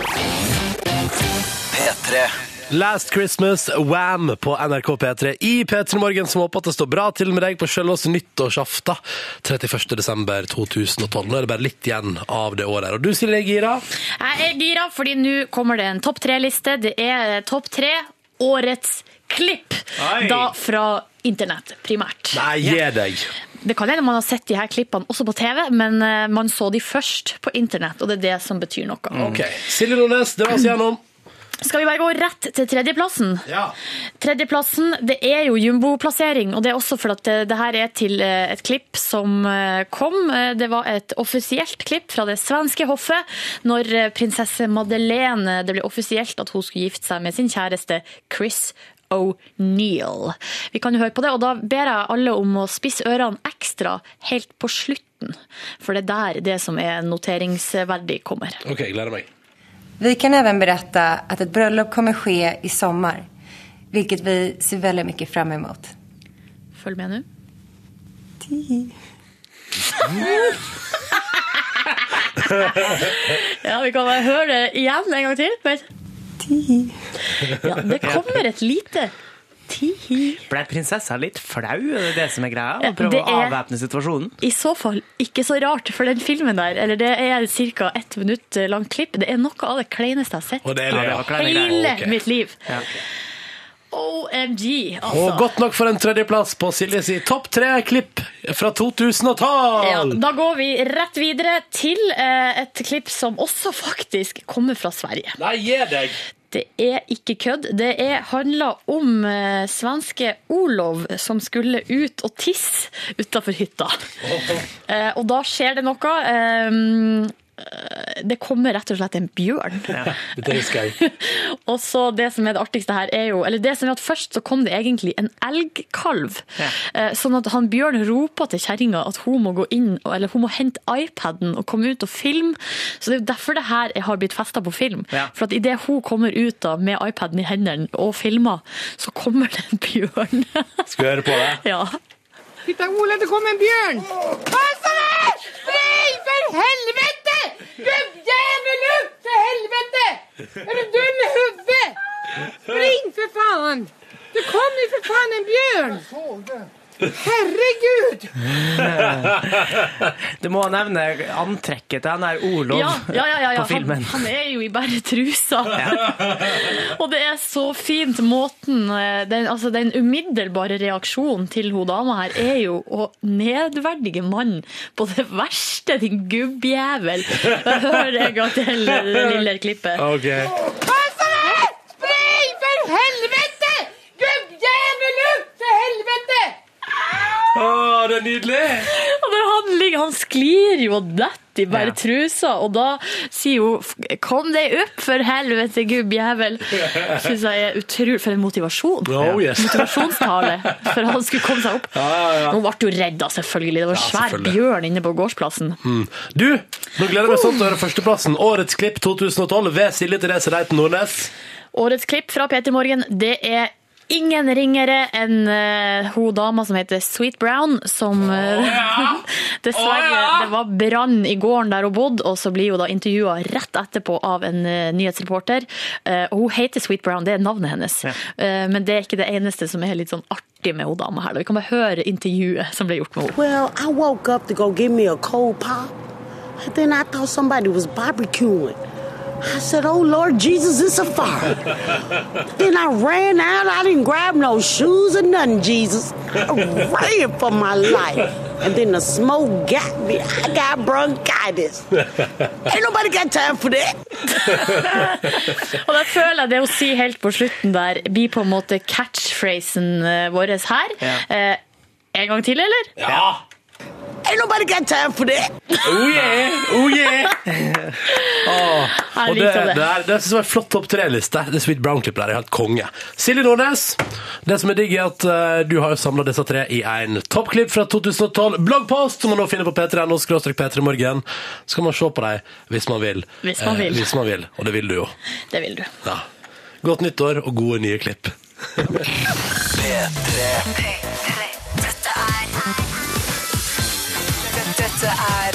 P3. Last Christmas, Wham på NRK P3 i P3 Morgen, som håper at det står bra til med deg på selveste nyttårsaften 31. desember 2012. Nå er det bare litt igjen av det året her. Og du, Silje, er gira? Jeg er gira, fordi nå kommer det en topp tre-liste. Det er topp tre årets klipp. Oi. Da fra internett, primært. Nei, gi deg. Det kan hende man har sett de her klippene også på TV, men eh, man så de først på internett, og det er det som betyr noe. Ok. Silje Nordnes, var oss gjennom. Skal vi bare gå rett til tredjeplassen? Ja. Tredjeplassen, det er jo jumboplassering, og det er også for at det, det her er til eh, et klipp som eh, kom. Eh, Det var et offisielt klipp fra det svenske hoffet når eh, prinsesse Madeleine, det ble offisielt at hun skulle gifte seg med sin kjæreste Chris O'Neill. Vi kan jo høre på det, og da ber jeg alle om å spisse ørene ekstra helt på slutten, for det er der det som er noteringsverdig kommer. Ok, jeg gleder meg. Vi kan även berätta att ett bröllop kommer ske i sommar, vilket vi ser väldigt mycket fram emot. Følg med nå. Ja, vi kan bare høre det igjen en gang til. Ja, det kommer et lite. Ble prinsessa litt flau? Er det det som er greia? Å prøve å avvæpne situasjonen? I så fall ikke så rart, for den filmen der, eller det er ca. ett minutt langt klipp, det er noe av det kleineste jeg har sett Og det er det, Ja, hele okay. mitt liv. Ja. OMG, altså. Og godt nok for en tredjeplass på Silje si topp tre klipp fra 2012! Ja, da går vi rett videre til eh, et klipp som også faktisk kommer fra Sverige. Nei, gi deg! Det er ikke kødd. Det er, handler om eh, svenske Olov som skulle ut og tisse utafor hytta. Eh, og da skjer det noe. Eh, det kommer rett og slett en bjørn. Dette husker jeg. (laughs) Og så det som er det artigste her er jo Eller det som er at først så kom det egentlig en elgkalv. Ja. Sånn at han Bjørn roper til kjerringa at hun må gå inn Eller hun må hente iPaden og komme ut og filme. Så det er jo derfor det her har blitt festa på film. Ja. For at idet hun kommer ut da med iPaden i hendene og filmer, så kommer det en bjørn. (laughs) Skal vi høre på det? ja. Titta Ole, det kom en bjørn! Pass deg! Fri, for helvete! Gubbjävel upp Til helvete! Er du dum i hodet? Spring for faen! Det kom ju för fan en björn! Herregud! (laughs) Du må nevne antrekket til han der Olov Ja, ja, ja, på filmen. Han, han er jo i bare trusa. (laughs) og det er så fint måten eh, den, altså den umiddelbare reaksjonen til hun dama her er jo å nedverdige mannen på det verste, din gubbjævel. Hør en gang til det lille klippet. Ok. Passa dig! Spring for helvete! Å, det er nydelig! Og når han ligger, han sklir jo og detter i bare Ja. trusa, og da sier hun 'kom deg opp, for helvete, gubbjævel'. Syns jeg er utrolig For en motivasjon. Oh, yes. Motivasjonstale for at han skulle komme seg opp. Ja, ja, ja. Hun ble jo redd, da, selvfølgelig. Det var en Ja, svær bjørn inne på gårdsplassen. Du, nå gleder jeg meg sånn til å høre førsteplassen. Årets klipp 2012 ved Silje Therese Reiten Nordnes. Årets klipp fra Peter Morgen, det er Ingen ringere enn uh, hun dama som heter Sweet Brown, som eh, (laughs) dessverre Det var brann i gården der hun bodde, og så blir hun da intervjua rett etterpå av en uh, nyhetsreporter. Eh, og hun heter Sweet Brown, det er navnet hennes. Eh, men det er ikke det eneste som er litt sånn artig med hun dama her. da. Vi kan bare høre intervjuet som ble gjort med henne. Well, I woke up to go get me a cold pop. And then I thought somebody was barbecuing. I said, Oh Lord Jesus, it's a fire. then I ran out. I didn't grab no shoes or nothing, Jesus. I ran for my life. And then the smoke got me. I got bronchitis. Ain't nobody got time for that. (laughs) Og da føler jeg det hun sier helt på slutten der, blir på en måte catchphrasen eh, vår her. Ja. Eh, en gang til, eller? Ja! Ain't nobody got time for that. Oh yeah! Oh yeah! (laughs) Åh, Jeg og det, det, det. er, det er en flott topp tre-liste. Det Sweet Brown-klippet der er helt konge. Silje Nordnes, det som er digg, er at uh, du har samla disse tre i en toppklipp fra 2012. Bloggpost som man nå finner på p3.no p3morgen. Så kan man se på dem hvis man vil. Hvis man vil. Eh, hvis man vil. Og det vil du jo. Det vil du. Ja. Godt nyttår og gode nye klipp. (laughs) P3. P3. I.